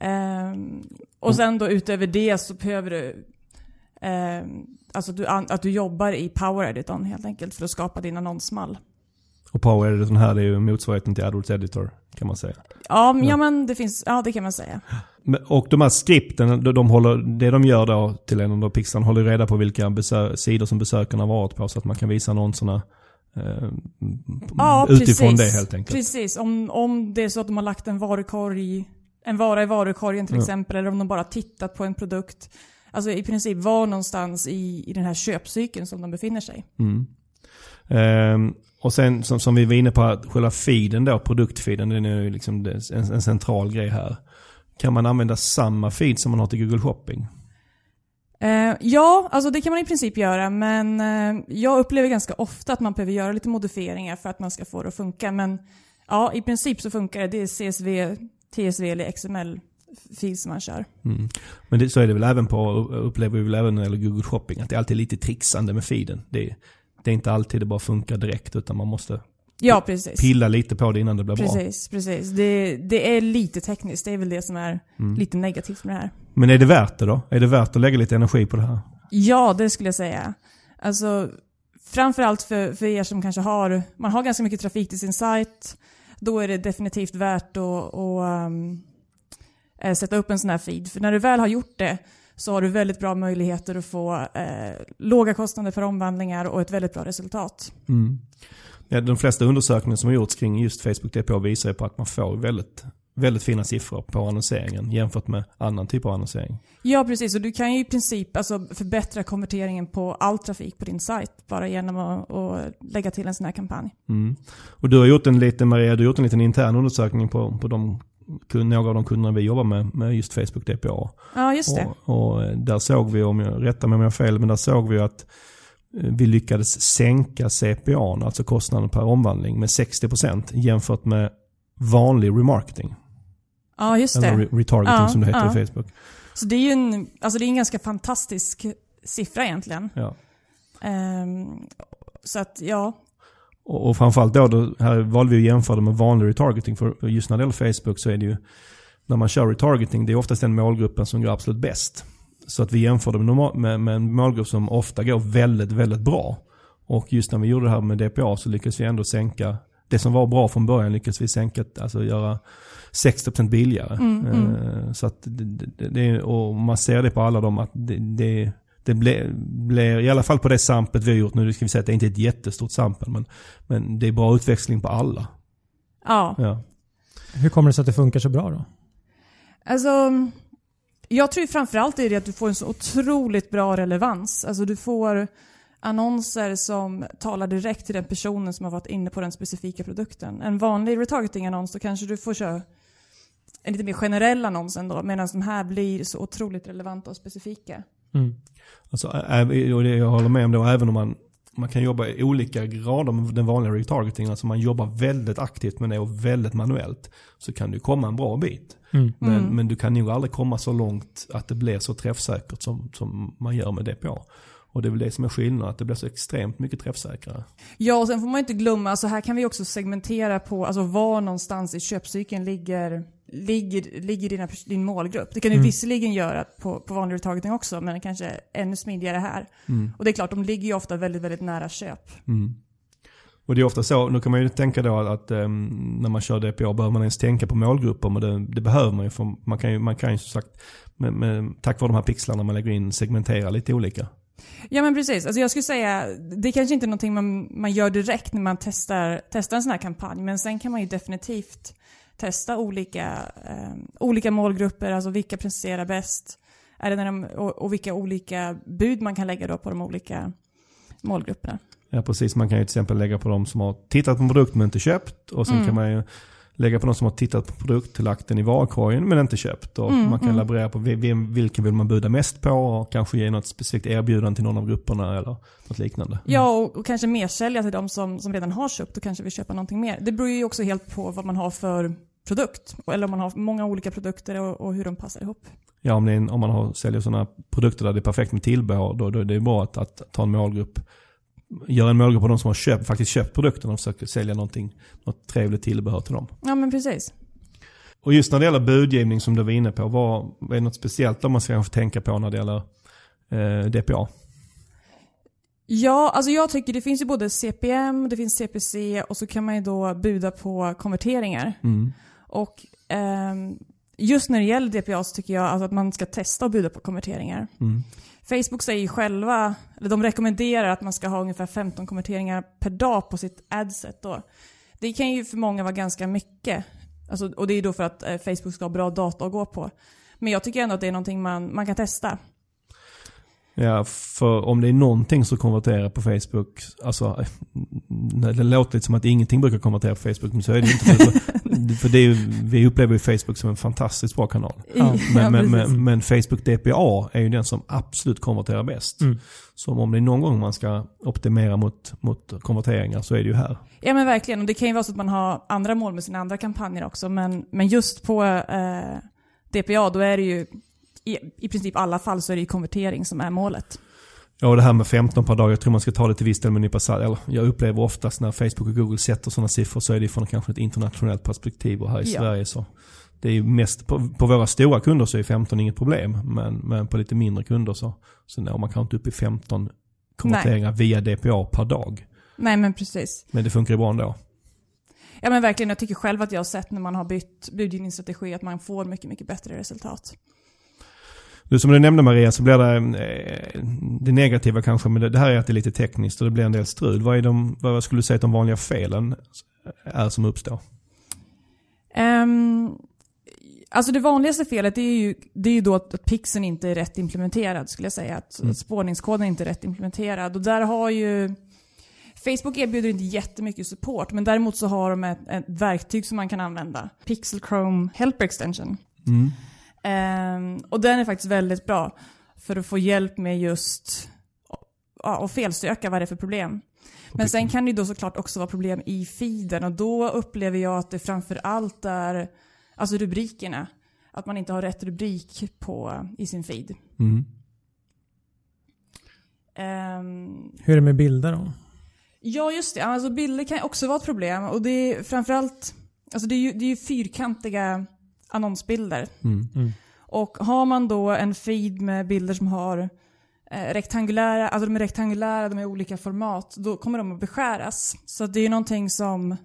[SPEAKER 3] Ehm, och sen då utöver det så behöver du ehm, alltså att du, att du jobbar i Power Editorn helt enkelt för att skapa din annonsmall.
[SPEAKER 1] Och Power Editor här är ju motsvarigheten till AdWords Editor kan man säga.
[SPEAKER 3] Ja, men,
[SPEAKER 1] Ja.
[SPEAKER 3] ja men det finns, ja det kan man säga.
[SPEAKER 1] Och de här skripten, de, de håller, det de gör då till en av de pixlarna håller reda på vilka besö- sidor som besökarna har varit på så att man kan visa annonserna eh,
[SPEAKER 3] Ja,
[SPEAKER 1] utifrån
[SPEAKER 3] precis.
[SPEAKER 1] det helt enkelt.
[SPEAKER 3] Precis, om, om det är så att de har lagt en varukorg, en vara i varukorgen till
[SPEAKER 1] Ja.
[SPEAKER 3] exempel, eller om de bara tittat på en produkt. Alltså i princip var någonstans i, i den här köpcykeln som de befinner sig.
[SPEAKER 1] Mm. Ehm, och sen som, som vi var inne på, att själva feeden då, produktfeeden, den är ju liksom en, en central grej här. Kan man använda samma feed som man har till Google Shopping?
[SPEAKER 3] Eh, ja, alltså det kan man i princip göra, men eh, jag upplever ganska ofta att man behöver göra lite modifieringar för att man ska få det att funka. Men ja, i princip så funkar det. Det är CSV, TSV eller XML-fil som man kör.
[SPEAKER 1] Mm. Men det, så är det väl även på, upplever vi väl även när det gäller Google Shopping, att det är alltid lite trixande med feeden. Det, det är inte alltid det bara funkar direkt, utan man måste
[SPEAKER 3] Ja, precis.
[SPEAKER 1] pilla lite på det innan det blir bra.
[SPEAKER 3] Precis, precis. Det, det är lite tekniskt. Det är väl det som är
[SPEAKER 1] Mm.
[SPEAKER 3] lite negativt med det här.
[SPEAKER 1] Men är det värt det då? Är det värt att lägga lite energi på det här?
[SPEAKER 3] Ja, det skulle jag säga. Alltså, framförallt för, för er som kanske har, man har ganska mycket trafik till sin sajt. Då är det definitivt värt att, att um, eh, sätta upp en sån här feed. För när du väl har gjort det så har du väldigt bra möjligheter att få eh, låga kostnader för omvandlingar och ett väldigt bra resultat.
[SPEAKER 1] Mm. Ja, de flesta undersökningar som har gjorts kring just Facebook DPA visar ju på att man får väldigt, väldigt fina siffror på annonseringen jämfört med annan typ av annonsering.
[SPEAKER 3] Ja, precis. Och du kan ju i princip alltså, förbättra konverteringen på all trafik på din sajt bara genom att, att lägga till en sån här kampanj.
[SPEAKER 1] Mm. Och du har gjort en liten, Maria, du har gjort en liten intern undersökning på, på de, några av de kunderna vi jobbar med, med just Facebook DPA.
[SPEAKER 3] Ja, just det.
[SPEAKER 1] Och, och där såg vi, om jag rättar mig om jag har fel, men där såg vi att vi lyckades sänka CPA, alltså kostnaden per omvandling, med 60% jämfört med vanlig remarketing.
[SPEAKER 3] Ja, just
[SPEAKER 1] Eller
[SPEAKER 3] det.
[SPEAKER 1] re- retargeting
[SPEAKER 3] Ja,
[SPEAKER 1] som det heter
[SPEAKER 3] ja.
[SPEAKER 1] i Facebook.
[SPEAKER 3] Så det är ju en, alltså det är en ganska fantastisk siffra egentligen.
[SPEAKER 1] Ja.
[SPEAKER 3] Ehm, så att ja,
[SPEAKER 1] Och, och framförallt då, då, här valde vi att jämföra det med vanlig retargeting. För just när det gäller Facebook så är det ju, när man kör retargeting, det är oftast den målgruppen som går absolut bäst. Så att vi jämförde med, normal- med, med en målgrupp som ofta går väldigt, väldigt bra. Och just när vi gjorde det här med DPA så lyckades vi ändå sänka, det som var bra från början lyckades vi sänka, alltså göra 60% billigare.
[SPEAKER 3] Mm, mm.
[SPEAKER 1] Eh, Så att det, det, det, och man ser det på alla dem att det, det, det blir, i alla fall på det samplet vi har gjort nu, ska vi säga att det inte är ett jättestort sampel, men, men det är bra utväxling på alla.
[SPEAKER 3] ja.
[SPEAKER 1] Ja.
[SPEAKER 2] Hur kommer det sig att det funkar så bra då?
[SPEAKER 3] Alltså, jag tror framförallt är det att du får en så otroligt bra relevans. Alltså du får annonser som talar direkt till den personen som har varit inne på den specifika produkten. En vanlig retargeting-annons då kanske du får köra en lite mer generell annons ändå, medan de här blir så otroligt relevanta och specifika.
[SPEAKER 2] Mm.
[SPEAKER 1] Alltså, och det jag håller med om då, även om man, man kan jobba i olika grader med den vanliga retargetingen, alltså man jobbar väldigt aktivt med det och väldigt manuellt, så kan du komma en bra bit.
[SPEAKER 2] Mm.
[SPEAKER 1] Men,
[SPEAKER 3] Mm.
[SPEAKER 1] men du kan nog aldrig komma så långt att det blir så träffsäkert som, som man gör med DPA. Och det är väl det som är skillnaden, att det blir så extremt mycket träffsäkrare.
[SPEAKER 3] Ja, och sen får man inte glömma, alltså här kan vi också segmentera på alltså var någonstans i köpcykeln ligger, ligger, ligger dina, din målgrupp. Det kan du
[SPEAKER 2] Mm.
[SPEAKER 3] visserligen göra på, på vanlig retargeting också, men kanske ännu smidigare här. Och det är klart, de ligger ju ofta väldigt, väldigt nära köp.
[SPEAKER 1] Mm. Och det är ofta så, nu kan man ju tänka då att ehm, när man kör DPA behöver man ens tänka på målgrupper, men det, det behöver man ju för man kan ju, man kan ju som sagt, med, med, tack vare de här pixlarna man lägger in, segmentera lite olika.
[SPEAKER 3] Ja men precis. Alltså jag skulle säga, det är kanske inte är någonting man, man gör direkt när man testar, testar en sån här kampanj. Men sen kan man ju definitivt testa olika, eh, olika målgrupper, alltså vilka presterar bäst. Är det när de, och, och vilka olika bud man kan lägga då på de olika målgrupperna.
[SPEAKER 1] Ja precis, man kan ju till exempel lägga på de som har tittat på en produkt men inte köpt. Och sen
[SPEAKER 3] Mm.
[SPEAKER 1] kan man ju lägga på de som har tittat på produkt, lagt den i varukorgen men inte köpt. Och
[SPEAKER 3] Mm,
[SPEAKER 1] man kan
[SPEAKER 3] mm.
[SPEAKER 1] laborera på vem, vilken vill man buda mest på och kanske ge något specifikt erbjudande till någon av grupperna eller något liknande.
[SPEAKER 3] Ja, och, och kanske mer sälja till de som, som redan har köpt och kanske vill köpa någonting mer. Det beror ju också helt på vad man har för produkt. Eller om man har många olika produkter och, och hur de passar ihop.
[SPEAKER 1] Ja, om, en, om man har, säljer sådana produkter där det är perfekt med tillbehör, då, då är det bra att, att ta en målgrupp. Göra en målgrupp på de som har köpt, faktiskt köpt produkten och försöker sälja någonting, något trevligt tillbehör till dem.
[SPEAKER 3] Ja men precis.
[SPEAKER 1] Och just när det gäller budgivning som du var inne på, vad, är det något speciellt man ska kanske tänka på när det gäller eh, DPA?
[SPEAKER 3] Ja, alltså jag tycker det finns ju både CPM, det finns CPC och så kan man ju då buda på konverteringar.
[SPEAKER 1] Mm.
[SPEAKER 3] Och ehm, just när det gäller DPA så tycker jag alltså att man ska testa att buda på konverteringar.
[SPEAKER 1] Mm.
[SPEAKER 3] Facebook säger ju själva, eller de rekommenderar att man ska ha ungefär 15 konverteringar per dag på sitt adset då. Det kan ju för många vara ganska mycket. Alltså, och det är ju då för att eh, Facebook ska ha bra data att gå på. Men jag tycker ändå att det är någonting man, man kan testa.
[SPEAKER 1] Ja, för om det är någonting som konverterar på Facebook, alltså det låter lite som att ingenting brukar konvertera på Facebook, men så är det inte. För, det är, ju- vi upplever ju Facebook som en fantastiskt bra kanal.
[SPEAKER 2] Ja,
[SPEAKER 1] Men, men,
[SPEAKER 3] precis.
[SPEAKER 1] men, men Facebook DPA är ju den som absolut konverterar bäst.
[SPEAKER 2] Mm.
[SPEAKER 1] Så om det är någon gång man ska optimera mot, mot konverteringar så är det ju här.
[SPEAKER 3] Ja men verkligen, och det kan ju vara så att man har andra mål med sina andra kampanjer också. Men, men just på eh, DPA då är det ju, i, i princip alla fall så är det ju konvertering som är målet.
[SPEAKER 1] Ja, och det här med 15 per dag, jag tror man ska ta det till viss del med en nypa salt. Eller jag upplever oftast när Facebook och Google sätter sådana siffror så är det från kanske ett internationellt perspektiv och här i
[SPEAKER 3] Ja.
[SPEAKER 1] Sverige så. Det är ju mest, på, på våra stora kunder så är 15 inget problem. Men, men på lite mindre kunder så, så når man kanske inte upp i 15 konverteringar via DPA per dag.
[SPEAKER 3] Nej men precis.
[SPEAKER 1] Men det funkar ju bra ändå.
[SPEAKER 3] Ja men verkligen, jag tycker själv att jag har sett när man har bytt budgivningsstrategi att man får mycket, mycket bättre resultat.
[SPEAKER 1] Du, som du nämnde Maria så blir det eh, det negativa kanske, men det, här är att det är lite tekniskt och det blir en del strul. Vad, är de, vad skulle du säga att de vanliga felen är som uppstår?
[SPEAKER 3] Um, alltså det vanligaste felet är ju, det är ju då att, pixeln inte är rätt implementerad skulle jag säga. Att,
[SPEAKER 1] Mm.
[SPEAKER 3] spårningskoden inte är rätt implementerad. Och där har ju Facebook erbjuder inte jättemycket support, men däremot så har de ett, ett verktyg som man kan använda. Pixel Chrome Helper Extension.
[SPEAKER 1] Mm.
[SPEAKER 3] Ehm, och den är faktiskt väldigt bra för att få hjälp med just ja, och felsöka vad det är för problem. Men sen kan det ju då såklart också vara problem i feeden och då upplever jag att det framför allt är alltså rubrikerna. Att man inte har rätt rubrik på, i sin feed.
[SPEAKER 1] Mm.
[SPEAKER 3] Ehm,
[SPEAKER 2] Hur är det med bilder då?
[SPEAKER 3] Ja, just det. Alltså, bilder kan också vara ett problem. Och det är framförallt, alltså det är ju, det är ju fyrkantiga annonsbilder.
[SPEAKER 1] Mm.
[SPEAKER 2] Mm.
[SPEAKER 3] Och har man då en feed med bilder som har eh, rektangulära, alltså de är rektangulära, de är olika format, då kommer de att beskäras. Så det är ju någonting som,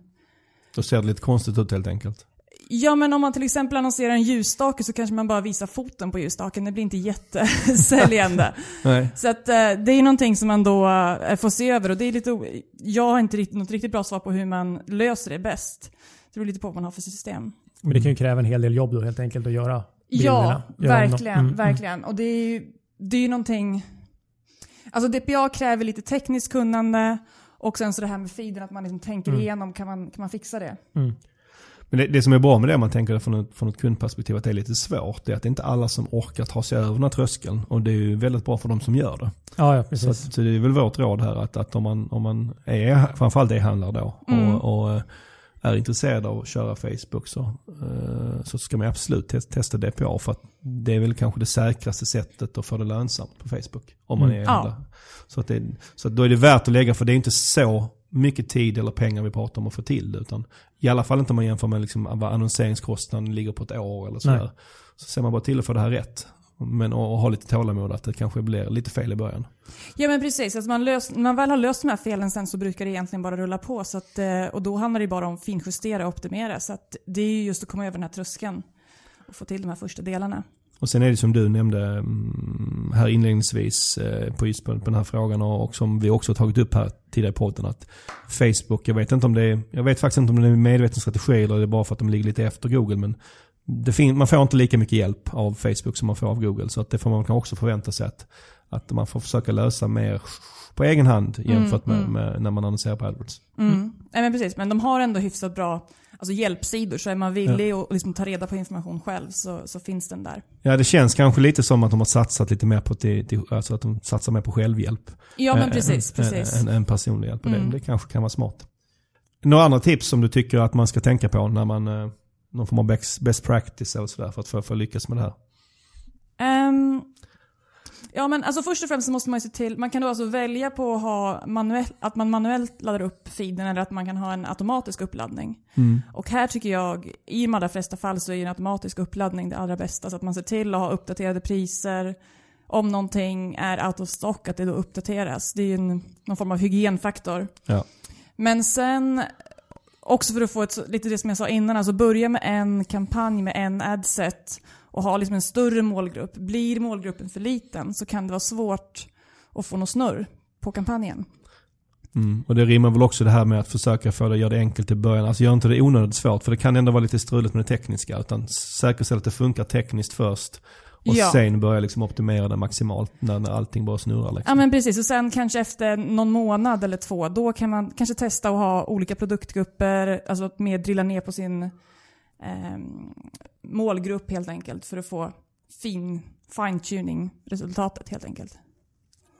[SPEAKER 1] Då ser det lite konstigt ut helt enkelt.
[SPEAKER 3] ja men om man till exempel annonserar en ljusstake så kanske man bara visar foten på ljusstaken, det blir inte jättesäljande. Så att, eh, det är någonting som man då eh, får se över och det är lite, o- jag har inte riktigt, något riktigt bra svar på hur man löser det bäst. Det beror lite på vad man har för system.
[SPEAKER 2] Men det kan ju kräva en hel del jobb då helt enkelt att göra bilderna.
[SPEAKER 3] Ja,
[SPEAKER 2] Göra
[SPEAKER 3] verkligen,
[SPEAKER 2] Mm, mm.
[SPEAKER 3] verkligen. Och det är ju det är ju någonting... Alltså DPA kräver lite tekniskt kunnande och sen så det här med feeden, att man liksom tänker
[SPEAKER 2] Mm.
[SPEAKER 3] igenom, kan man, kan man fixa det?
[SPEAKER 2] Mm.
[SPEAKER 1] Men det, det som är bra med det, om man tänker det från ett, från ett kundperspektiv, att det är lite svårt, det är att det inte är alla som orkar ta sig över den här tröskeln. Och det är ju väldigt bra för de som gör det.
[SPEAKER 2] Ja, ja
[SPEAKER 1] Så,
[SPEAKER 2] precis.
[SPEAKER 1] att, så det är väl vårt råd här att, att om man, om man är, framförallt e-handlare då,
[SPEAKER 3] Mm.
[SPEAKER 1] och, och eh, är intresserad av att köra Facebook så, eh, så ska man absolut te- testa DPA för att det är väl kanske det säkraste sättet att få det lönsamt på Facebook. Om man
[SPEAKER 2] Mm.
[SPEAKER 1] är
[SPEAKER 3] Ja.
[SPEAKER 1] Så, att det, så att då är det värt att lägga, för det är inte så mycket tid eller pengar vi pratar om att få till det. Utan I alla fall inte om man jämför med liksom vad annonseringskostnaden ligger på ett år eller sådär. Så ser man bara till att få det här rätt. Men och, och ha lite tålamod att det kanske blir lite fel i början.
[SPEAKER 3] Ja men precis, alltså man, lös, när man väl har löst de här felen sen så brukar det egentligen bara rulla på. Så att, eh, och då handlar det bara om finjustera och optimera. Så att det är ju just att komma över den här tröskeln och få till de här första delarna.
[SPEAKER 1] Och sen är det som du nämnde mm, här inledningsvis eh, på just på, den här frågan och, som vi också har tagit upp här tidigare i podden att Facebook, jag vet inte om det är, jag vet faktiskt inte om det är en medveten strategi eller det är bara för att de ligger lite efter Google men man får inte lika mycket hjälp av Facebook som man får av Google så att det får man kanske också förvänta sig att, att man får försöka lösa mer på egen hand jämfört med,
[SPEAKER 3] mm.
[SPEAKER 1] med när man annonserar på AdWords.
[SPEAKER 3] Mm. Nej, men precis, men de har ändå hyfsat bra alltså hjälpsidor. Så är man villig att liksom ta reda på information själv så, så finns den där.
[SPEAKER 1] Ja det känns kanske lite som att de har satsat lite mer på, till, till, alltså att de satsar mer på självhjälp.
[SPEAKER 3] Ja men precis,
[SPEAKER 1] en-
[SPEAKER 3] precis.
[SPEAKER 1] Personlig hjälp.
[SPEAKER 3] Mm.
[SPEAKER 1] Det, det kanske kan vara smart. Några andra tips som du tycker att man ska tänka på när man, eh, någon form av best, practice eller sådär för att för, för att lyckas med det här?
[SPEAKER 3] Ehm, ja men alltså först och främst så måste man ju se till, man kan då alltså välja på att, ha manuell, att man manuellt laddar upp feeden eller att man kan ha en automatisk uppladdning. Och här tycker jag, i de allra flesta fall så är en automatisk uppladdning det allra bästa. Så att man ser till att ha uppdaterade priser. Om någonting är out of stock, att det då uppdateras. Det är ju en, någon form av hygienfaktor.
[SPEAKER 1] Ja.
[SPEAKER 3] Men sen, också för att få ett, lite det som jag sa innan, alltså börja med en kampanj med en adset och ha liksom en större målgrupp. Blir målgruppen för liten så kan det vara svårt att få något snurr på kampanjen.
[SPEAKER 1] Mm. Och det rimmar väl också det här med att försöka få det, göra det enkelt i början. Alltså gör inte det onödigt svårt för det kan ändå vara lite struligt med det tekniska. Utan säkerställ att det funkar tekniskt först. Och
[SPEAKER 3] Ja.
[SPEAKER 1] sen börja liksom optimera det maximalt när, när allting bara snurrar.
[SPEAKER 3] Ja
[SPEAKER 1] Liksom.
[SPEAKER 3] men precis, och sen kanske efter någon månad eller två, då kan man kanske testa att ha olika produktgrupper, alltså att mer drilla ner på sin ehm, målgrupp helt enkelt för att få fin fine-tuning resultatet helt enkelt.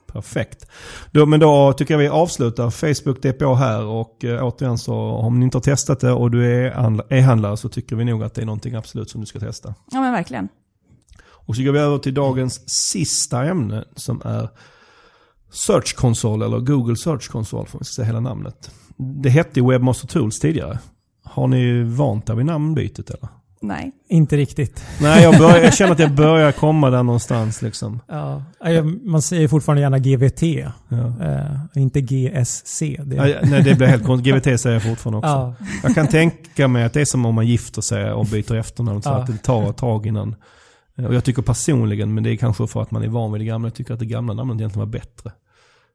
[SPEAKER 1] Perfekt. Då, men då tycker jag vi avslutar Facebook DPA här och eh, återigen så om ni inte har testat det och du är handla- e-handlare så tycker vi nog att det är någonting absolut som du ska testa.
[SPEAKER 3] Ja men verkligen.
[SPEAKER 1] Och så går vi över till dagens sista ämne som är Search Console eller Google Search Console får vi säga hela namnet. Det hette Webmaster Tools tidigare. Har ni vant er vid namnbytet eller?
[SPEAKER 3] Nej.
[SPEAKER 2] Inte riktigt.
[SPEAKER 1] Nej, jag, börjar, jag känner att jag börjar komma där någonstans liksom.
[SPEAKER 2] Ja. Man säger fortfarande gärna GVT,
[SPEAKER 1] Ja.
[SPEAKER 2] eh, inte GSC. Det,
[SPEAKER 1] Ja, nej, det blir helt konstigt. GVT säger jag fortfarande också.
[SPEAKER 2] ja.
[SPEAKER 1] Jag kan tänka mig att det är som om man gifter sig och byter efternamn. Så att det tar ett tag innan. Och jag tycker personligen, men det är kanske för att man är van vid det gamla, jag tycker att det gamla namnet egentligen var bättre.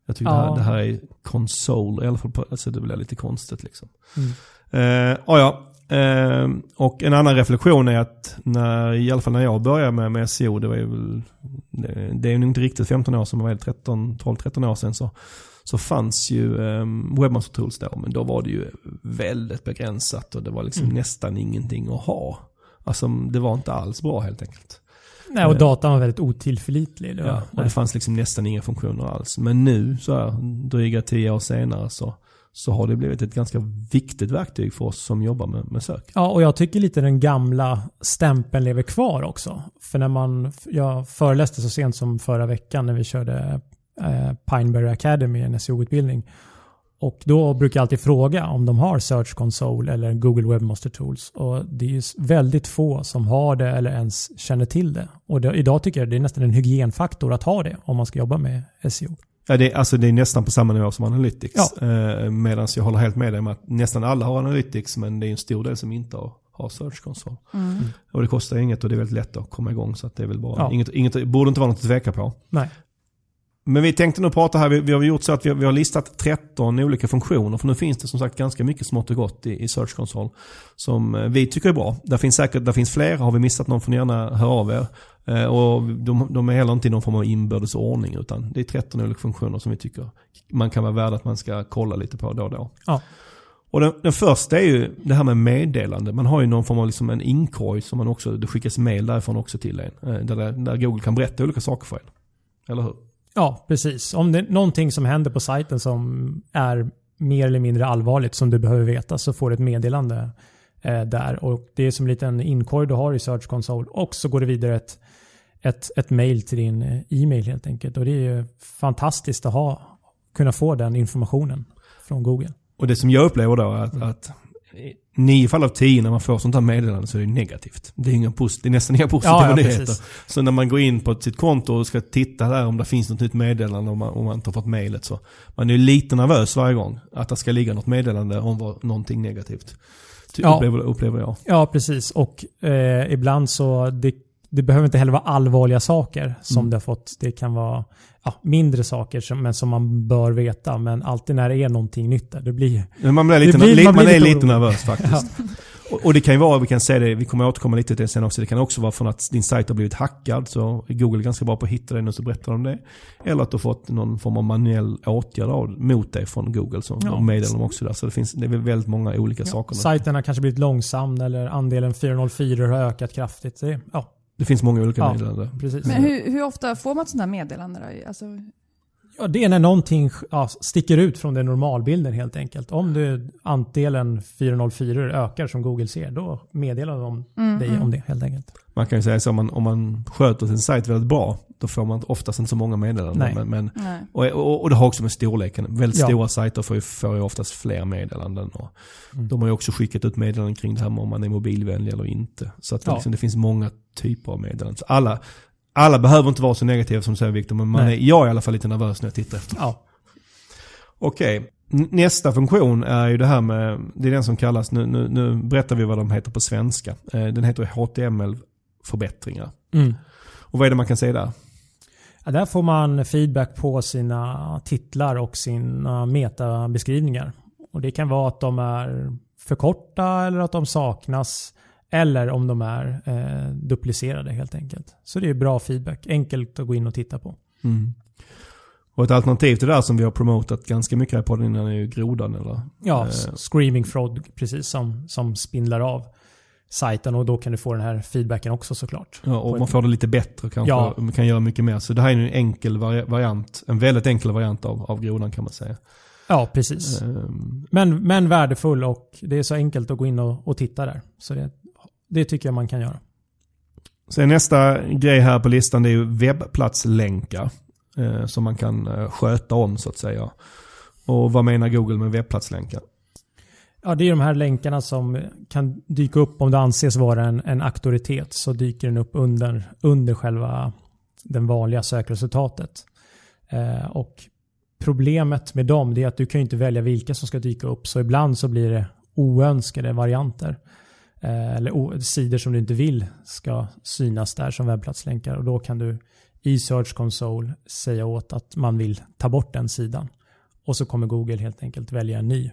[SPEAKER 1] Jag tycker
[SPEAKER 2] Ja.
[SPEAKER 1] det, här, det här är konsol, i alla fall på, alltså det blir lite konstigt liksom.
[SPEAKER 2] Mm.
[SPEAKER 1] Eh, ah, ja. Eh, och en annan reflektion är att när, i alla fall när jag började med, med SEO, det var ju väl, det, det är ju inte riktigt 15 år sedan, 13, 12-13 år sedan så, så fanns ju eh, Webmaster Tools då, men då var det ju väldigt begränsat och det var liksom
[SPEAKER 2] Mm.
[SPEAKER 1] nästan ingenting att ha. Alltså det var inte alls bra helt enkelt.
[SPEAKER 2] Nej, och datan var väldigt otillförlitlig. Var-
[SPEAKER 1] Ja, och det fanns liksom nästan inga funktioner alls. Men nu, så här, dryga tio år senare, så, så har det blivit ett ganska viktigt verktyg för oss som jobbar med, med sök.
[SPEAKER 2] Ja, och jag tycker lite den gamla stämpeln lever kvar också. För när man, jag föreläste så sent som förra veckan när vi körde eh, Pineberry Academy, en SEO-utbildning. Och då brukar jag alltid fråga om de har Search Console eller Google Webmaster Tools. Och det är ju väldigt få som har det eller ens känner till det. Och det, idag tycker jag det är nästan en hygienfaktor att ha det om man ska jobba med SEO.
[SPEAKER 1] Ja, det, är, alltså det är nästan på samma nivå som Analytics.
[SPEAKER 2] Ja.
[SPEAKER 1] Eh, Medan jag håller helt med dig om att nästan alla har Analytics men det är en stor del som inte har, har Search Console.
[SPEAKER 3] Mm.
[SPEAKER 1] Och det kostar inget och det är väldigt lätt att komma igång så att det är väl bara,
[SPEAKER 2] Ja.
[SPEAKER 1] inget, inget, borde inte vara något att tveka på.
[SPEAKER 2] Nej.
[SPEAKER 1] Men vi tänkte nu prata här, vi, vi har gjort så att vi, vi har listat 13 olika funktioner. För nu finns det som sagt ganska mycket smått och gott i, i Search Console. Som eh, vi tycker är bra. Där finns säkert där finns fler, har vi missat någon får ni gärna höra av er. Eh, och de, de är heller inte i någon form av inbördes ordning utan det är 13 olika funktioner som vi tycker man kan vara värd att man ska kolla lite på då och då.
[SPEAKER 2] Ja.
[SPEAKER 1] Och den, den första är ju det här med meddelande. Man har ju någon form av liksom en inkorg som man också, det skickas mail därifrån också till en. eh, Där, där Google kan berätta olika saker för en. Eller hur?
[SPEAKER 2] Ja, precis. Om det är någonting som händer på sajten som är mer eller mindre allvarligt som du behöver veta så får du ett meddelande eh, där. Och Det är som en liten inkorg du har i Search Console och så går det vidare ett, ett, ett mail till din eh, e-mail helt enkelt. Och Det är fantastiskt att ha, kunna få den informationen från Google.
[SPEAKER 1] Och det som jag upplever då är att, att i nio fall av tio när man får sånt här meddelande så är det negativt. Det är, inga posit- det är nästan inga positiva
[SPEAKER 2] Ja, ja,
[SPEAKER 1] nyheter.
[SPEAKER 2] precis.
[SPEAKER 1] Så när man går in på sitt konto och ska titta där om det finns något nytt meddelande om man, om man inte har fått mejlet så. Man är lite nervös varje gång att det ska ligga något meddelande om någonting negativt.
[SPEAKER 2] Ja.
[SPEAKER 1] Upplever, upplever jag.
[SPEAKER 2] Ja, precis. Och eh, ibland så det, det behöver inte heller vara allvarliga saker som
[SPEAKER 1] Mm.
[SPEAKER 2] det har fått. Det kan vara ja, mindre saker som, men som man bör veta. Men alltid när det är någonting nytt där, det blir...
[SPEAKER 1] Men man blir lite,
[SPEAKER 2] blir-
[SPEAKER 1] li-
[SPEAKER 2] man
[SPEAKER 1] man,
[SPEAKER 2] blir
[SPEAKER 1] är
[SPEAKER 2] lite
[SPEAKER 1] lite
[SPEAKER 2] orolig.
[SPEAKER 1] nervös faktiskt. Och, och det kan ju vara, vi kan säga det, vi kommer återkomma lite till det sen också. Det kan också vara från att din sajt har blivit hackad. Så Google är ganska bra på att hitta den och så berättar de det. Eller att du har fått någon form av manuell åtgärd mot dig från Google. Så
[SPEAKER 2] Ja.
[SPEAKER 1] de meddelar de också där. Så det finns det är väl väldigt många olika saker.
[SPEAKER 2] Sajten har kanske blivit långsam eller andelen 404 har ökat kraftigt. Det, ja,
[SPEAKER 1] Det finns många olika
[SPEAKER 2] Ja.
[SPEAKER 1] meddelanden.
[SPEAKER 2] precis.
[SPEAKER 3] Men hur, hur ofta får man ett sånt här meddelande då? Alltså,
[SPEAKER 2] Ja, det är när någonting ja, sticker ut från den normalbilden helt enkelt. Om du, andelen 404 ökar som Google ser, då meddelar de
[SPEAKER 3] Mm,
[SPEAKER 2] dig
[SPEAKER 3] mm.
[SPEAKER 2] om det helt enkelt.
[SPEAKER 1] Man kan ju säga så om man, om man sköter sin sajt väldigt bra. Då får man oftast inte så många meddelanden.
[SPEAKER 2] Nej.
[SPEAKER 1] Men, men,
[SPEAKER 3] nej.
[SPEAKER 1] och, och, och det har också med storleken. Väldigt
[SPEAKER 2] Ja.
[SPEAKER 1] stora sajter får ju, får ju oftast fler meddelanden. Och
[SPEAKER 2] Mm.
[SPEAKER 1] De har ju också skickat ut meddelanden kring det här med om man är mobilvänlig eller inte. Så att det,
[SPEAKER 2] Ja.
[SPEAKER 1] liksom, det finns många typer av meddelanden. Så alla, alla behöver inte vara så negativa som du säger Viktor, men man är, jag är i alla fall lite nervös när jag tittar efter.
[SPEAKER 2] Ja,
[SPEAKER 1] Okej, N- nästa funktion är ju det här med, det är den som kallas, nu, nu, nu berättar vi vad de heter på svenska. Eh, Den heter HTML-förbättringar.
[SPEAKER 2] mm.
[SPEAKER 1] Och vad är det man kan säga där?
[SPEAKER 2] Ja, där får man feedback på sina titlar och sina metabeskrivningar. Och det kan vara att de är för korta eller att de saknas. Eller om de är eh, duplicerade helt enkelt. Så det är bra feedback. Enkelt att gå in och titta på.
[SPEAKER 1] Mm. Och ett alternativ till det där som vi har promotat ganska mycket här på podden innan är ju grodan eller?
[SPEAKER 2] Ja,
[SPEAKER 1] Eh.
[SPEAKER 2] Screaming Frog precis som, som spindlar av sajten och då kan du få den här feedbacken också såklart.
[SPEAKER 1] Ja, och
[SPEAKER 2] På
[SPEAKER 1] man
[SPEAKER 2] ett-
[SPEAKER 1] får det lite bättre kanske.
[SPEAKER 2] Ja.
[SPEAKER 1] Man kan göra mycket mer. Så det här är en enkel vari- variant. En väldigt enkel variant av, av grodan kan man säga.
[SPEAKER 2] Ja, precis.
[SPEAKER 1] Ehm,
[SPEAKER 2] Men, men värdefull och det är så enkelt att gå in och, och titta där. Så det, det tycker jag man kan göra.
[SPEAKER 1] Sen nästa grej här på listan det är ju webbplatslänkar. Eh, som man kan eh, sköta om så att säga. Och vad menar Google med webbplatslänkar?
[SPEAKER 2] Ja, det är de här länkarna som kan dyka upp om det anses vara en, en auktoritet. Så dyker den upp under, under själva den vanliga sökresultatet. Eh, och problemet med dem är att du kan inte välja vilka som ska dyka upp. Så ibland så blir det oönskade varianter. Eh, eller sidor som du inte vill ska synas där som webbplatslänkar. Och då kan du i Search Console säga åt att man vill ta bort den sidan. Och så kommer Google helt enkelt välja en ny.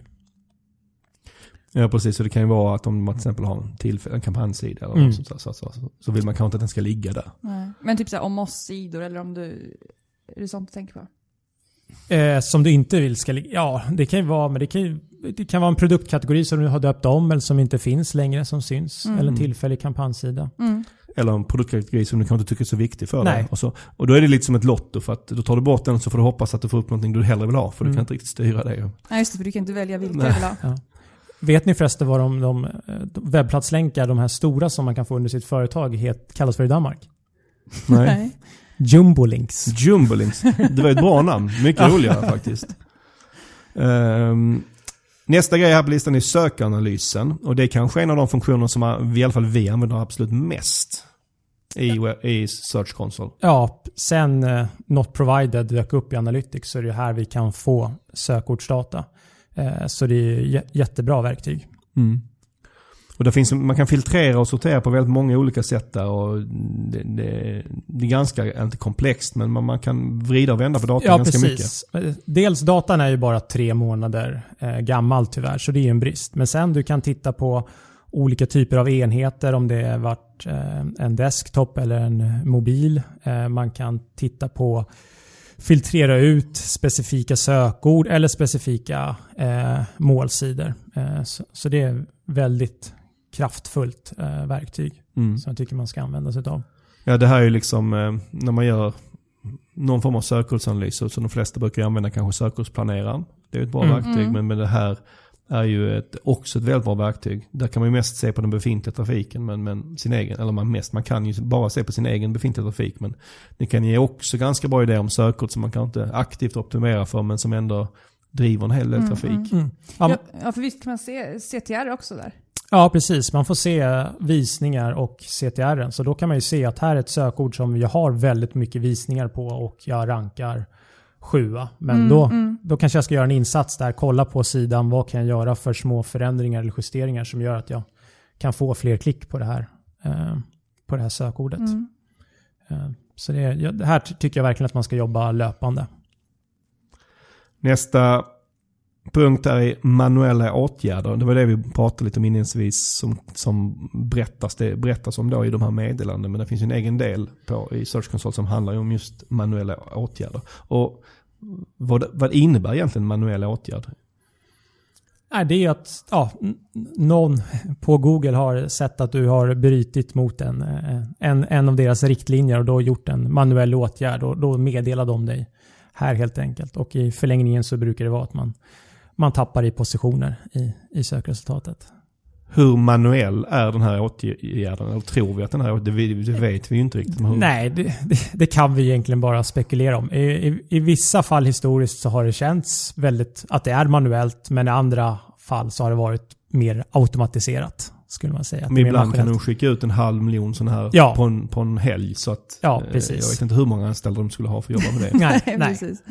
[SPEAKER 1] Ja precis, så det kan ju vara att om man till exempel har en, en kampanjsida eller
[SPEAKER 2] Mm.
[SPEAKER 1] något sånt så, så, så, så vill man kanske inte att den ska ligga där.
[SPEAKER 3] nej. Men typ så här, om oss-sidor eller om du... Är det sånt du tänker på?
[SPEAKER 2] Eh, som du inte vill ska ligga. Ja, det kan ju vara, men det kan, ju, det kan vara en produktkategori som du har döpt om eller som inte finns längre som syns.
[SPEAKER 3] Mm.
[SPEAKER 2] Eller en tillfällig kampanjsida.
[SPEAKER 3] Mm.
[SPEAKER 1] Eller en produktkategori som du kanske inte tycker är så viktig för
[SPEAKER 2] Nej.
[SPEAKER 1] dig. Och, så, och då är det lite som ett lotto för att då tar du bort den så får du hoppas att du får upp någonting du hellre vill ha. För du
[SPEAKER 2] Mm.
[SPEAKER 1] kan inte riktigt styra det.
[SPEAKER 3] Nej, just det, för du kan inte välja vilka
[SPEAKER 1] Nej.
[SPEAKER 3] du vill ha.
[SPEAKER 2] Vet ni förresten vad de, de, de webbplatslänkar, de här stora som man kan få under sitt företag, het, kallas för i Danmark?
[SPEAKER 1] Nej.
[SPEAKER 2] Jumbolinks.
[SPEAKER 1] Jumbolinks. Det var ett bra namn. Mycket roligare faktiskt. Ehm, nästa grej här på listan är sökanalysen. Och det är kanske en av de funktioner som i alla fall vi använder absolut mest i, i Search Console.
[SPEAKER 2] Ja, sen eh, Not Provided dök upp i Analytics så är det här vi kan få sökordsdata. Eh, så det är jättebra verktyg.
[SPEAKER 1] Mm. Och det finns, man kan filtrera och sortera på väldigt många olika sätt där. Och det, det, det är ganska, inte komplext, men man, man kan vrida och vända på datan
[SPEAKER 2] Ja,
[SPEAKER 1] ganska
[SPEAKER 2] precis. mycket. Dels datan är ju bara tre månader eh, gammal tyvärr, så det är ju en brist. Men sen du kan titta på olika typer av enheter, om det varit eh, en desktop eller en mobil. Eh, man kan titta på filtrera ut specifika sökord eller specifika eh, målsidor. Eh, så, så det är väldigt kraftfullt eh, verktyg
[SPEAKER 1] Mm.
[SPEAKER 2] som jag tycker man ska använda sig av.
[SPEAKER 1] Ja, det här är ju liksom eh, när man gör någon form av sökordsanalys. Så de flesta brukar ju använda kanske sökordsplaneraren. Det är ett bra
[SPEAKER 2] Mm.
[SPEAKER 1] verktyg.
[SPEAKER 3] Mm.
[SPEAKER 1] Men, men det här är ju ett, också ett väldigt bra verktyg. Där kan man ju mest se på den befintliga trafiken. Men, men sin egen, eller man mest, man kan ju bara se på sin egen befintliga trafik. Men det kan ge också ganska bra idéer om sökord som man kan inte aktivt optimera för. Men som ändå driver en hel del
[SPEAKER 3] Mm,
[SPEAKER 1] trafik.
[SPEAKER 2] Mm. Ja,
[SPEAKER 3] Ja, ja, för visst kan man se CTR också där?
[SPEAKER 2] Ja, precis. Man får se visningar och CTR. Så då kan man ju se att här är ett sökord som jag har väldigt mycket visningar på och jag rankar sjua. Men
[SPEAKER 3] Mm,
[SPEAKER 2] då,
[SPEAKER 3] mm.
[SPEAKER 2] då kanske jag ska göra en insats där, kolla på sidan, vad kan jag göra för små förändringar eller justeringar som gör att jag kan få fler klick på det här, eh, på det här sökordet.
[SPEAKER 3] Mm.
[SPEAKER 2] Eh, så det, det här ty- tycker jag verkligen att man ska jobba löpande.
[SPEAKER 1] Nästa punkt är manuella åtgärder. Det var det vi pratade lite om inledningsvis som, som berättas, det berättas om då i de här meddelandena. Men det finns ju en egen del på, i Search Console som handlar om just manuella åtgärder. Och vad, vad innebär egentligen manuella åtgärder?
[SPEAKER 2] Nej, det är ju att ja, någon på Google har sett att du har brutit mot en, eh, en, en av deras riktlinjer och då gjort en manuell åtgärd och då meddelar de dig här helt enkelt. Och i förlängningen så brukar det vara att man, man tappar i positioner i, i sökresultatet.
[SPEAKER 1] Hur manuell är den här åtgärden? Eller tror vi att den här det, vi- det vet vi ju inte riktigt. Hur,
[SPEAKER 2] Nej, det, det, det kan vi egentligen bara spekulera om. I, i, I vissa fall historiskt så har det känts väldigt att det är manuellt men i andra fall så har det varit mer automatiserat. Skulle man säga.
[SPEAKER 1] Men ibland kan de skicka ut en halv miljon sådana här
[SPEAKER 2] Ja.
[SPEAKER 1] på, en, på en helg. Så att,
[SPEAKER 2] Ja,
[SPEAKER 1] eh,
[SPEAKER 2] precis.
[SPEAKER 1] Jag vet inte hur många anställda de skulle ha för att jobba med det.
[SPEAKER 2] Nej, nej.
[SPEAKER 3] precis.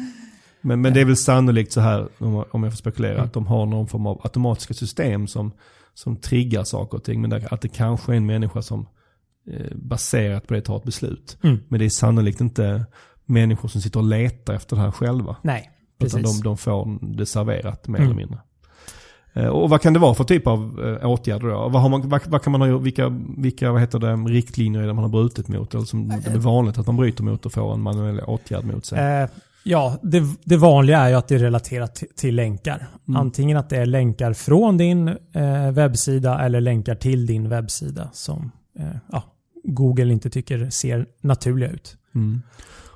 [SPEAKER 1] Men, men det är väl sannolikt så här, om jag får spekulera,
[SPEAKER 2] Mm.
[SPEAKER 1] att de har någon form av automatiska system som, som triggar saker och ting. Men att det kanske är en människa som eh, baserat på det tar ett beslut.
[SPEAKER 2] Mm.
[SPEAKER 1] Men det är sannolikt inte människor som sitter och letar efter det här själva.
[SPEAKER 2] Nej,
[SPEAKER 1] Utan
[SPEAKER 2] precis.
[SPEAKER 1] de, de får det serverat mer
[SPEAKER 2] Mm.
[SPEAKER 1] eller mindre. Eh, Och vad kan det vara för typ av eh, åtgärder då? Vad, man, vad, vad kan man ha vilka, vilka vad heter det, riktlinjer är det man har brutit mot? Eller som det är vanligt att man bryter mot och får en manuell åtgärd mot sig?
[SPEAKER 2] Ja, det, det vanliga är ju att det är relaterat till, till länkar.
[SPEAKER 1] Mm.
[SPEAKER 2] Antingen att det är länkar från din eh, webbsida eller länkar till din webbsida som eh, ja, Google inte tycker ser naturliga ut.
[SPEAKER 1] Mm.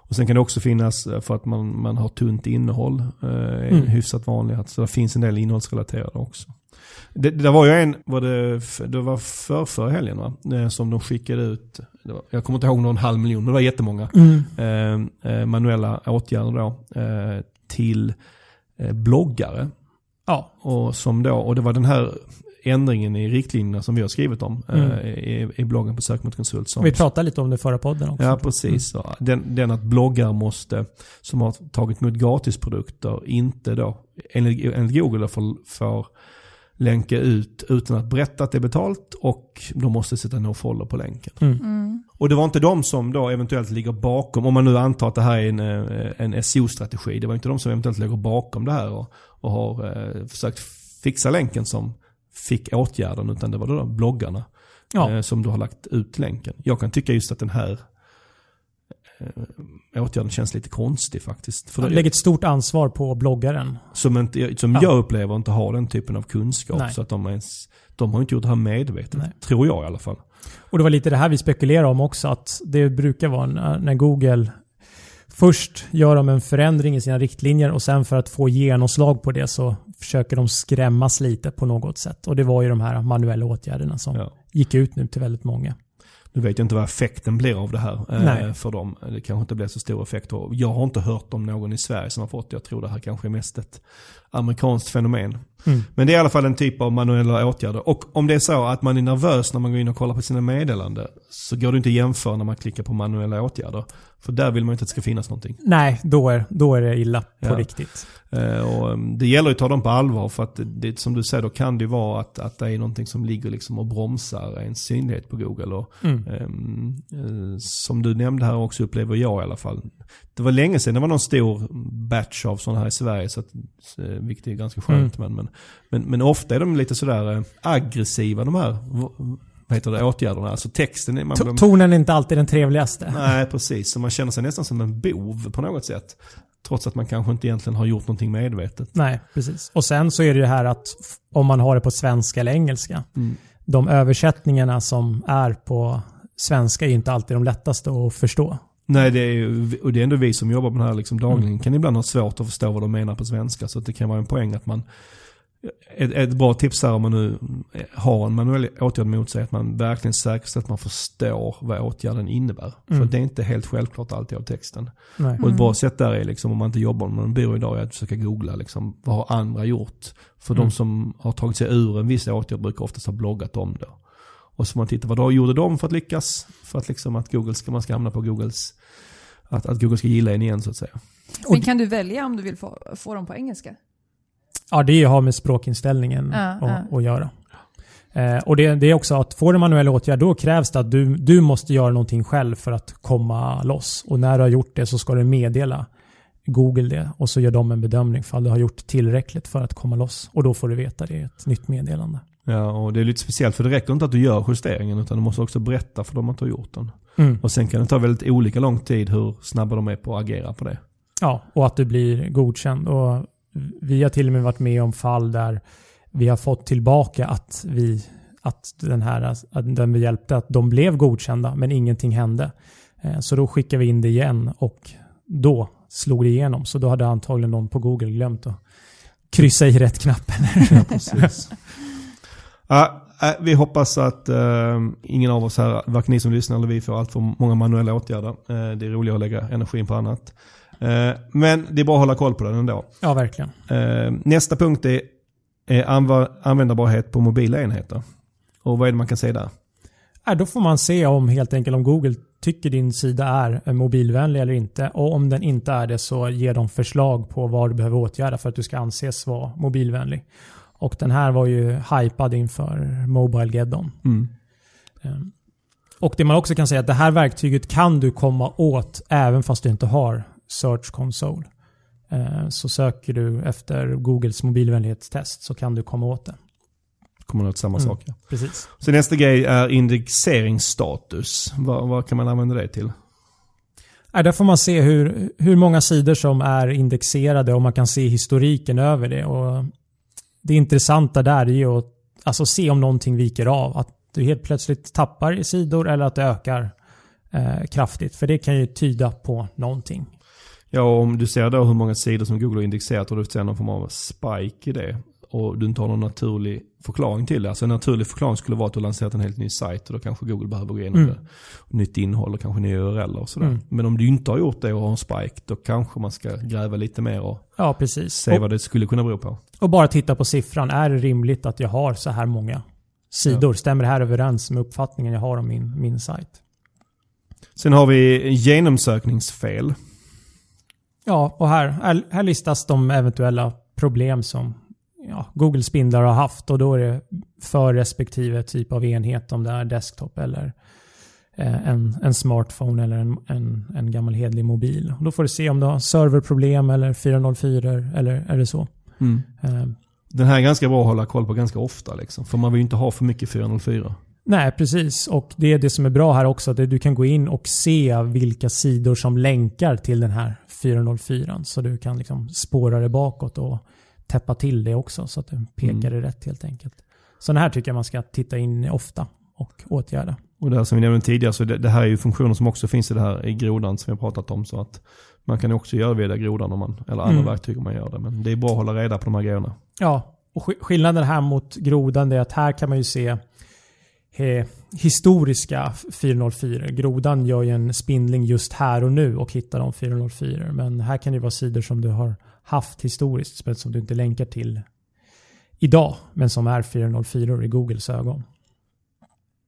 [SPEAKER 1] Och sen kan det också finnas eh, för att man, man har tunt innehåll. Eh,
[SPEAKER 2] Mm.
[SPEAKER 1] hyfsat vanligt. Så det finns en del innehållsrelaterade också. Det, det var ju en, var det, det var för, för helgen va? Eh, Som de skickade ut, var, jag kommer inte ihåg någon halv miljon, men det var jättemånga. Eh, eh, manuella åtgärder då. Eh, till eh, bloggare.
[SPEAKER 2] Ja,
[SPEAKER 1] Och, som då, och det var den här ändringen i riktlinjerna som vi har skrivit om eh,
[SPEAKER 2] Mm.
[SPEAKER 1] i, i bloggen på Sökmotorkonsult.
[SPEAKER 2] Vi pratade lite om det i förra podden också.
[SPEAKER 1] Ja, precis. Ja. Den, den att bloggare måste, som har tagit emot gratisprodukter, inte då, enligt, enligt Google, får, får länka ut utan att berätta att det är betalt och de måste sätta nofollow på länken.
[SPEAKER 2] Mm.
[SPEAKER 3] Mm.
[SPEAKER 1] Och det var inte de som då eventuellt ligger bakom, om man nu antar att det här är en, eh, en SEO-strategi, det var inte de som eventuellt ligger bakom det här och, och har eh, försökt fixa länken som fick åtgärden, utan det var då bloggarna
[SPEAKER 2] Ja.
[SPEAKER 1] eh, som du har lagt ut länken. Jag kan tycka just att den här åtgärden känns lite konstig faktiskt. För det,
[SPEAKER 2] Lägg ett stort ansvar på bloggaren.
[SPEAKER 1] som inte, som
[SPEAKER 2] Ja.
[SPEAKER 1] jag upplever inte har den typen av kunskap.
[SPEAKER 2] Nej.
[SPEAKER 1] Så att de ens, de har inte gjort det här medvetet.
[SPEAKER 2] Nej.
[SPEAKER 1] Tror jag i alla fall.
[SPEAKER 2] Och det var lite det här vi spekulerade om också, att det brukar vara när, när Google först gör de en förändring i sina riktlinjer och sen för att få genomslag på det så försöker de skrämmas lite på något sätt. Och det var ju de här manuella åtgärderna som
[SPEAKER 1] Ja.
[SPEAKER 2] gick ut nu till väldigt många.
[SPEAKER 1] Nu vet jag inte vad effekten blir av det här eh,
[SPEAKER 2] Nej.
[SPEAKER 1] för dem. Det kanske inte blir så stor effekt. Jag har inte hört om någon i Sverige som har fått det. Jag tror det här kanske är mest ett amerikanskt fenomen.
[SPEAKER 2] Mm.
[SPEAKER 1] Men det är i alla fall en typ av manuella åtgärder. Och om det är så att man är nervös när man går in och kollar på sina meddelanden så går det inte att jämföra när man klickar på manuella åtgärder. För där vill man inte att det ska finnas någonting.
[SPEAKER 2] Nej, då är, då är det illa på
[SPEAKER 1] Ja.
[SPEAKER 2] riktigt.
[SPEAKER 1] Eh, Och um, det gäller att ta dem på allvar för att det, som du säger då kan det ju vara att, att det är någonting som ligger liksom och bromsar ens synlighet på Google. Och,
[SPEAKER 2] Mm.
[SPEAKER 1] ehm, eh, som du nämnde här också upplever jag i alla fall. Det var länge sedan det var någon stor batch av sådana här i Sverige, så att, eh, vilket är ganska skönt. Men, men, men, men ofta är de lite sådär eh, aggressiva de här vad heter det, åtgärderna. Alltså texten är... Man,
[SPEAKER 2] To- Tonen är inte alltid den trevligaste.
[SPEAKER 1] Nej, precis. Så man känner sig nästan som en bov på något sätt. Trots att man kanske inte egentligen har gjort någonting medvetet.
[SPEAKER 2] Nej, precis. Och sen så är det ju här att om man har det på svenska eller engelska.
[SPEAKER 1] Mm.
[SPEAKER 2] De översättningarna som är på svenska är ju inte alltid de lättaste att förstå.
[SPEAKER 1] Nej, det är och det är ändå vi som jobbar med det här liksom dagligen.
[SPEAKER 2] Mm.
[SPEAKER 1] kan ibland ha svårt att förstå vad de menar på svenska. Så det kan vara en poäng att man... Ett, ett bra tips här om man nu har en manuell åtgärd mot sig, att man verkligen säkerställer att man förstår vad åtgärden innebär.
[SPEAKER 2] Mm.
[SPEAKER 1] För det är inte helt självklart alltid av texten.
[SPEAKER 2] Nej.
[SPEAKER 1] Och ett bra sätt där är liksom, om man inte jobbar med en byrå idag, är att försöka googla liksom, vad har andra gjort? För
[SPEAKER 2] Mm.
[SPEAKER 1] de som har tagit sig ur en viss åtgärd brukar oftast ha bloggat om det. Och så får man titta, vad då gjorde de för att lyckas? För att liksom att Google ska, man ska hamna på Googles, att, att Google ska gilla en igen så att säga.
[SPEAKER 3] Men kan du välja om du vill få, få dem på engelska?
[SPEAKER 2] Ja, det har med språkinställningen
[SPEAKER 3] Ja,
[SPEAKER 2] att,
[SPEAKER 3] ja.
[SPEAKER 2] att göra. Eh, och det, det är också att får du manuell åtgärd, då krävs det att du, du måste göra någonting själv för att komma loss. Och när du har gjort det så ska du meddela Google det och så gör de en bedömning för att du har gjort tillräckligt för att komma loss. Och då får du veta det i ett nytt meddelande.
[SPEAKER 1] Ja, och det är lite speciellt för det räcker inte att du gör justeringen utan du måste också berätta för dem att du har gjort den.
[SPEAKER 2] Mm.
[SPEAKER 1] Och sen kan det ta väldigt olika lång tid hur snabba de är på att agera på det.
[SPEAKER 2] Ja, och att du blir godkänd. Och vi har till och med varit med om fall där vi har fått tillbaka att vi att den här, att den vi hjälpte, att de blev godkända men ingenting hände. Eh, Så då skickade vi in det igen och då slog det igenom. Så då hade antagligen någon på Google glömt att kryssa i rätt knappen.
[SPEAKER 1] Ja, precis. ja, äh, vi hoppas att eh, ingen av oss här, varken ni som lyssnar eller vi, får allt för många manuella åtgärder. Eh, det är roligare att lägga energin på annat. Eh, men det är bra att hålla koll på den ändå.
[SPEAKER 2] ja, verkligen.
[SPEAKER 1] Eh, nästa punkt är, användbarhet på mobila enheter. Och vad är det man kan se där?
[SPEAKER 2] Då får man se om helt enkelt om Google tycker din sida är eh, mobilvänlig eller inte. Och om den inte är det så ger de förslag på vad du behöver åtgärda för att du ska anses vara mobilvänlig. Och den här var ju hypad inför Mobile Geddon.
[SPEAKER 1] Mm.
[SPEAKER 2] Ehm, Och det man också kan säga är att det här verktyget kan du komma åt även fast du inte har Search Console. Ehm, Så söker du efter Googles mobilvänlighetstest så kan du komma åt det.
[SPEAKER 1] Kommer åt samma
[SPEAKER 2] Mm.
[SPEAKER 1] sak. Ja.
[SPEAKER 2] Precis.
[SPEAKER 1] Så nästa grej är indexeringsstatus. Vad, vad kan man använda det till?
[SPEAKER 2] Ja, där får man se hur, hur många sidor som är indexerade och man kan se historiken över det. Och det intressanta där är ju att alltså, se om någonting viker av. Att du helt plötsligt tappar i sidor eller att det ökar eh, kraftigt. För det kan ju tyda på någonting.
[SPEAKER 1] Ja, om du ser då hur många sidor som Google har indexerat och du ser någon form av spike i det och du inte har någon naturlig förklaring till det. Alltså en naturlig förklaring skulle vara att du har lanserat en helt ny sajt och då kanske Google behöver gå igenom
[SPEAKER 2] Mm.
[SPEAKER 1] det. Nytt innehåll och kanske nya URL och sådär.
[SPEAKER 2] Mm.
[SPEAKER 1] Men om du inte har gjort det och har en spike, då kanske man ska gräva lite mer och
[SPEAKER 2] Ja, precis.
[SPEAKER 1] se
[SPEAKER 2] Och,
[SPEAKER 1] vad det skulle kunna bero på.
[SPEAKER 2] och bara titta på siffran. Är det rimligt att jag har så här många sidor? Stämmer det här överens med uppfattningen jag har om min, min sajt?
[SPEAKER 1] Sen har vi genomsökningsfel.
[SPEAKER 2] Ja, och här, här, listas de eventuella problem som ja, Google spindlar har haft och då är det för respektive typ av enhet om det är desktop eller eh, en, en smartphone eller en, en, en gammal hedlig mobil. Och då får du se om du har serverproblem eller 404 eller är det så. Eh,
[SPEAKER 1] Den här är ganska bra att hålla koll på ganska ofta liksom. För man vill ju inte ha för mycket 404.
[SPEAKER 2] Nej, precis. Och det är det som är bra här också. Att du kan gå in och se vilka sidor som länkar till den här 404. Så du kan liksom spåra det bakåt och täppa till det också. Så att den pekar
[SPEAKER 1] Mm.
[SPEAKER 2] det rätt helt enkelt. Så den här tycker jag man ska titta in ofta och åtgärda.
[SPEAKER 1] Och det här som vi nämnde tidigare, så det, det här är ju funktioner som också finns i det här i grodan som vi har pratat om. Så att man kan också göra det via grodan om man, eller andra
[SPEAKER 2] Mm.
[SPEAKER 1] verktyg om man gör det. Men det är bra att hålla reda på de här grejerna.
[SPEAKER 2] Ja, och sk- skillnaden här mot grodan är att här kan man ju se eh, historiska 404. Grodan gör ju en spindling just här och nu och hittar de 404. Men här kan det vara sidor som du har haft historiskt men som du inte länkar till idag. Men som är 404 i Googles ögon.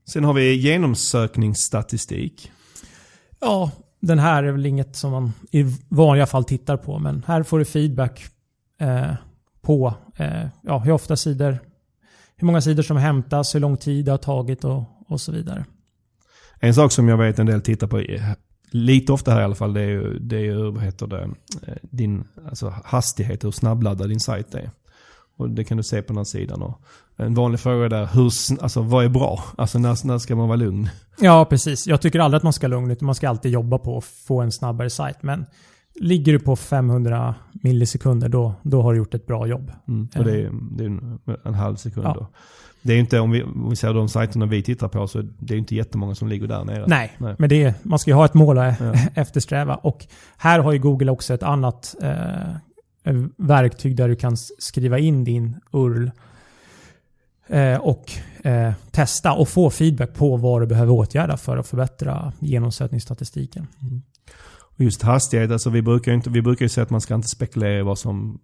[SPEAKER 1] Sen har vi genomsökningsstatistik.
[SPEAKER 2] Ja, den här är väl inget som man i vanliga fall tittar på. Men här får du feedback eh, på eh, ja, hur ofta sidor, hur många sidor som hämtas, hur lång tid det har tagit och, och så vidare.
[SPEAKER 1] En sak som jag vet en del tittar på, lite ofta här i alla fall, det är ju, det är ju vad heter det, eh, din alltså hastighet, hur snabbladdad din sajt är. Och det kan du se på den här sidan. Och en vanlig fråga är där, hur, alltså, vad är bra? Alltså när, när ska man vara lugn?
[SPEAKER 2] Ja, precis. Jag tycker aldrig att man ska vara lugn, utan man ska alltid jobba på att få en snabbare sajt. Men ligger du på 500 millisekunder, då, då har du gjort ett bra jobb.
[SPEAKER 1] Mm, och det är, det är en, en, halv sekund ja. då. Det är inte, om vi, om vi ser de sajterna vi tittar på, så det är inte jättemånga som ligger där nere.
[SPEAKER 2] Nej, Nej. men det är, man ska ju ha ett mål att ja. eftersträva. Och här har ju Google också ett annat eh, verktyg där du kan skriva in din URL eh, och eh, testa och få feedback på vad du behöver åtgärda för att förbättra genomsökningsstatistiken. Mm.
[SPEAKER 1] Just hastighet, alltså vi brukar ju inte, vi brukar säga att man ska inte spekulera i vad som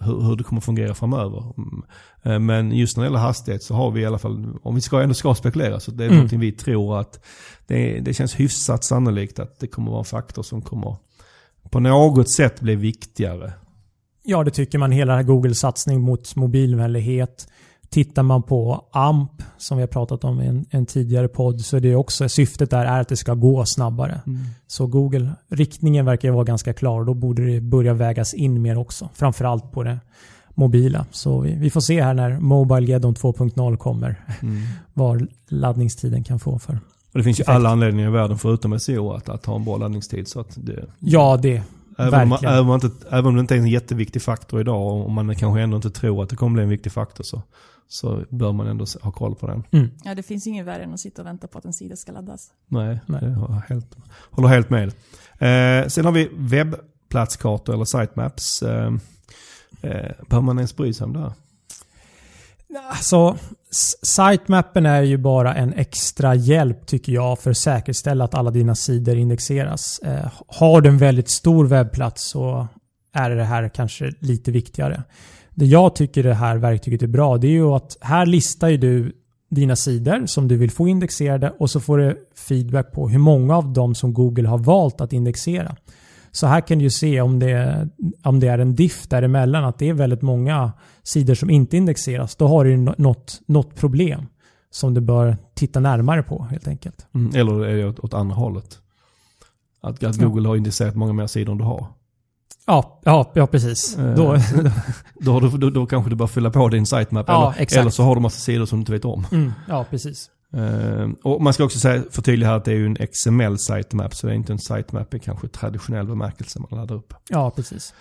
[SPEAKER 1] hur, hur det kommer fungera framöver. Mm. Eh, men just när det gäller hastighet så har vi i alla fall, om vi ska, ändå ska spekulera, så det är mm. någonting vi tror att det, det känns hyfsat sannolikt att det kommer vara en faktor som kommer på något sätt bli viktigare
[SPEAKER 2] Ja, det tycker man. Hela Google-satsning mot mobilvänlighet. Tittar man på AMP, som vi har pratat om i en, en tidigare podd, så är det också syftet där är att det ska gå snabbare. Mm. Så Google, riktningen verkar vara ganska klar. Då borde det börja vägas in mer också. Framförallt på det mobila. Så vi, vi får se här när Mobile Geddon 2.0 kommer. Mm. vad laddningstiden kan få för
[SPEAKER 1] och det finns ju alla anledningar i världen förutom SEO att, att ha en bra laddningstid. Så att det,
[SPEAKER 2] ja, det,
[SPEAKER 1] Även om, man, även, om inte, även om det inte är en jätteviktig faktor idag och man kanske ändå inte tror att det kommer bli en viktig faktor så, så bör man ändå ha koll på den.
[SPEAKER 3] Mm. Ja, det finns inget värre än att sitta och vänta på att en sida ska laddas.
[SPEAKER 1] Nej, Nej. jag håller helt, håller helt med. Eh, sen har vi webbplatskartor eller sitemaps. Eh, eh, behöver man ens bry sig om det här?
[SPEAKER 2] Alltså, sitemappen är ju bara en extra hjälp tycker jag för att säkerställa att alla dina sidor indexeras. Eh, har du en väldigt stor webbplats så är det här kanske lite viktigare. Det jag tycker det här verktyget är bra det är ju att här listar ju du dina sidor som du vill få indexerade och så får du feedback på hur många av dem som Google har valt att indexera. Så här kan du ju se om det, om det är en diff däremellan, att det är väldigt många sidor som inte indexeras. Då har du något, något problem som du bör titta närmare på helt enkelt.
[SPEAKER 1] Mm, eller är det åt, åt andra hållet? Att, att Google ja. har indexerat många mer sidor än du har.
[SPEAKER 2] Ja, ja, ja precis. Eh,
[SPEAKER 1] då, då, då, då, kanske du bör fylla på din sitemap. Ja, eller, eller så har du massa sidor som du inte vet om.
[SPEAKER 2] Mm, ja, precis.
[SPEAKER 1] Uh, och man ska också säga, förtydliga här att det är ju en XML sitemap så det är inte en sitemap i kanske traditionell bemärkelse man laddar upp.
[SPEAKER 2] Ja, precis.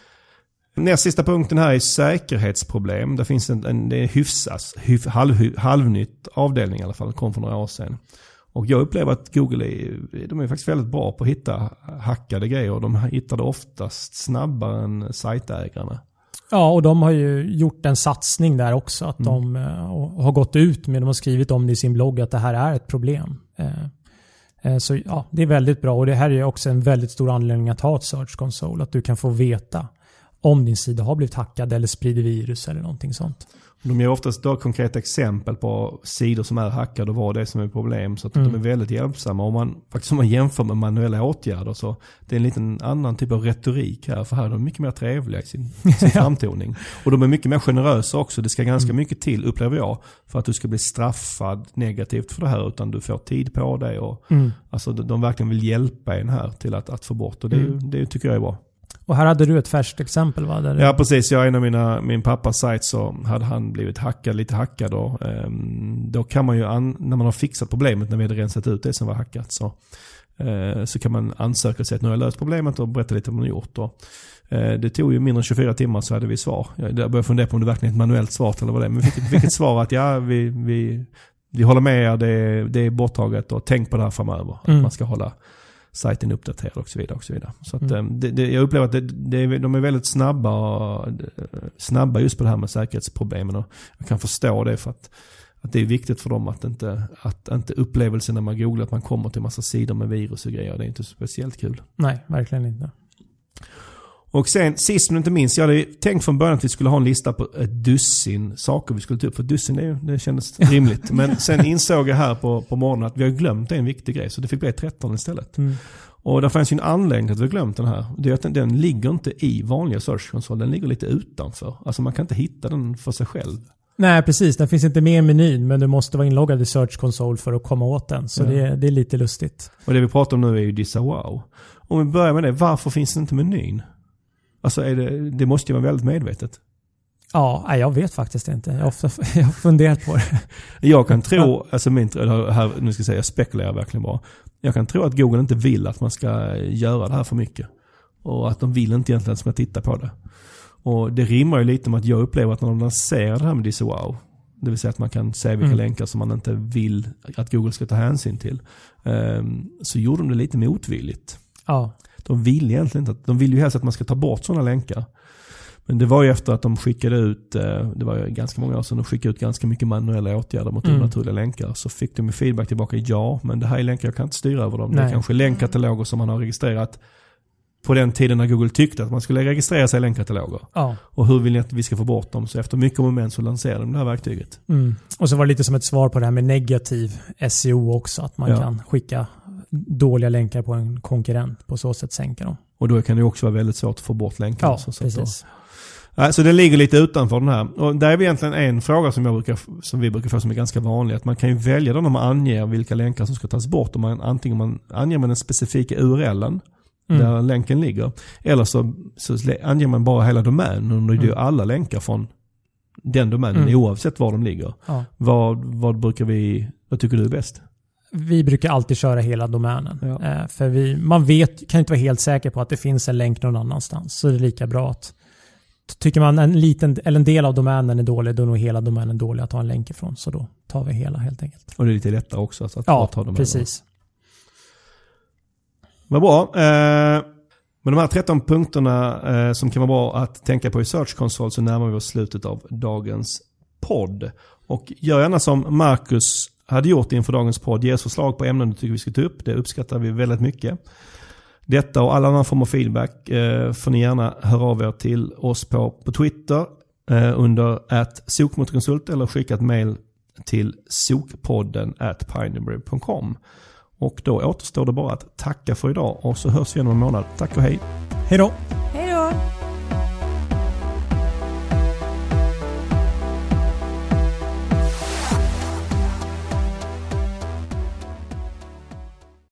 [SPEAKER 1] Näst sista punkten här är säkerhetsproblem. Det finns en, en det är hyfsas, hyf, halv, halvnytt avdelning i alla fall, kom för några år sedan. Och jag upplever att Google är, de är faktiskt väldigt bra på att hitta hackade grejer. De hittar det oftast snabbare än sajtägarna.
[SPEAKER 2] Ja, och de har ju gjort en satsning där också. Att mm. de uh, har gått ut med, de har skrivit om det i sin blogg, att det här är ett problem. Uh, uh, så ja, det är väldigt bra. Och det här är också en väldigt stor anledning att ha ett Search Console. Att du kan få veta om din sida har blivit hackad eller sprider virus eller någonting sånt.
[SPEAKER 1] De ger oftast då konkreta exempel på sidor som är hackade och vad det är som är problem. Så att mm. de är väldigt hjälpsamma. Om man, faktiskt om man jämför med manuella åtgärder så det är en liten annan typ av retorik här. För här är de mycket mer trevliga i sin, sin framtoning. Och de är mycket mer generösa också. Det ska ganska mm. mycket till, upplever jag, för att du ska bli straffad negativt för det här. Utan du får tid på dig. Och, mm. Alltså de verkligen vill hjälpa en här till att, att få bort. Och det, mm. det tycker jag är bra.
[SPEAKER 2] Och här hade du ett färskt exempel va? Där
[SPEAKER 1] ja precis, jag en av mina, min pappas sajt så hade han blivit hackad, lite hackad då. Um, då kan man ju, an, när man har fixat problemet, när vi hade rensat ut det som var hackat så, uh, så kan man ansöka sig att nu har jag löst problemet och berätta lite vad man har gjort. Då. Uh, det tog ju mindre än 24 timmar så hade vi svar. Jag började fundera på om det verkligen är ett manuellt svar eller vad det är. Men vi fick, fick ett svar att ja, vi, vi, vi håller med er, det, det är borttaget och tänk på det här framöver. Mm. Att man ska hålla sajten uppdaterad och så vidare. Och så vidare. Så att, mm. Eh, det, det, jag upplever att det, det, de är väldigt snabba, snabba just på det här med säkerhetsproblemen. Och jag kan förstå det för att att det är viktigt för dem att inte, att inte upplevelsen när man googlar att man kommer till massa sidor med virus och grejer. Det är inte speciellt kul.
[SPEAKER 2] Nej, verkligen inte.
[SPEAKER 1] Och sen sist men inte minst, jag hade tänkt från början att vi skulle ha en lista på ett dussin saker vi skulle ta upp. För dussin det, det kändes rimligt. Men sen insåg jag här på, på morgonen att vi har glömt en viktig grej. Så det fick bli 13 istället.
[SPEAKER 2] Mm.
[SPEAKER 1] Och där fanns ju en anledning till att vi har glömt den här. Det är att den, den ligger inte i vanliga Search Console, den ligger lite utanför. Alltså man kan inte hitta den för sig själv.
[SPEAKER 2] Nej, precis. Den finns inte med i menyn, men du måste vara inloggad i Search Console för att komma åt den. Så
[SPEAKER 1] Ja.
[SPEAKER 2] det, det är lite lustigt.
[SPEAKER 1] Och det vi pratar om nu är ju Dissa Wow. Om vi börjar med det, varför finns det inte menyn? Alltså är det, det måste ju vara väldigt medvetet.
[SPEAKER 2] Ja, jag vet faktiskt inte. Jag har, ofta, jag har funderat på det.
[SPEAKER 1] Jag kan tro, alltså min, här, nu ska jag säga, jag spekulerar verkligen bara. Jag kan tro att Google inte vill att man ska göra det här för mycket. Och att de vill inte egentligen att man ska titta på det. Och det rimmar ju lite med att jag upplever att när de lanserar det här med Disse Wow, det vill säga att man kan se vilka
[SPEAKER 2] Mm.
[SPEAKER 1] länkar som man inte vill att Google ska ta hänsyn till. ehm, så gjorde de det lite motvilligt.
[SPEAKER 2] Ja,
[SPEAKER 1] De vill egentligen inte, de vill ju helst att man ska ta bort sådana länkar. Men det var ju efter att de skickade ut, eh, det var ju ganska många år sedan, de skickade ut ganska mycket manuella åtgärder mot
[SPEAKER 2] Mm.
[SPEAKER 1] onaturliga länkar. Så fick de feedback tillbaka, ja, men det här är länkar, jag kan inte styra över dem. Det är
[SPEAKER 2] Nej.
[SPEAKER 1] kanske länkkataloger som man har registrerat på den tiden när Google tyckte att man skulle registrera sig i länkkataloger.
[SPEAKER 2] ja.
[SPEAKER 1] Och hur vill ni att vi ska få bort dem? Så efter mycket moment så lanserade de det här verktyget.
[SPEAKER 2] Mm. Och så var det lite som ett svar på det här med negativ SEO också. Att man
[SPEAKER 1] Ja.
[SPEAKER 2] kan skicka dåliga länkar på en konkurrent. På så sätt sänka dem.
[SPEAKER 1] Och då kan det också vara väldigt svårt att få bort länkarna.
[SPEAKER 2] Ja,
[SPEAKER 1] så, så då-
[SPEAKER 2] precis.
[SPEAKER 1] Nej, Så det ligger lite utanför den här. Och där är vi egentligen en fråga som, jag brukar, som vi brukar få som är ganska vanlig. Att man kan ju välja då när man anger vilka länkar som ska tas bort. Om man, antingen man anger man den specifika URLen
[SPEAKER 2] Mm.
[SPEAKER 1] Där länken ligger. Eller så, så anger man bara hela domänen. Och då är
[SPEAKER 2] Mm.
[SPEAKER 1] alla länkar från den domänen
[SPEAKER 2] Mm.
[SPEAKER 1] oavsett var de ligger.
[SPEAKER 2] Ja.
[SPEAKER 1] Vad, vad brukar vi, vad tycker du är bäst?
[SPEAKER 2] Vi brukar alltid köra hela domänen.
[SPEAKER 1] Ja.
[SPEAKER 2] Eh, för vi, man vet, kan inte vara helt säker på att det finns en länk någon annanstans. Så det är lika bra att Tycker man en liten, eller en del av domänen är dålig, då är nog hela domänen dålig att ha en länk ifrån. Så då tar vi hela helt enkelt.
[SPEAKER 1] Och det är lite lättare också att,
[SPEAKER 2] Ja,
[SPEAKER 1] ta domänen.
[SPEAKER 2] precis.
[SPEAKER 1] Vad bra. Eh, med de här 13 punkterna eh, som kan vara bra att tänka på i Search Console så närmar vi oss slutet av dagens podd. Och gör gärna som Marcus hade gjort inför dagens podd. Ge oss förslag på ämnen du tycker vi ska ta upp. Det uppskattar vi väldigt mycket. Detta och alla andra former av feedback eh, får ni gärna höra av er till oss på, på Twitter eh, under att sokmotorkonsult eller skicka ett mail till sokpodden at pineberry.com. Och då återstår det bara att tacka för idag och så hörs vi igen om en månad. Tack och hej!
[SPEAKER 2] Hej då!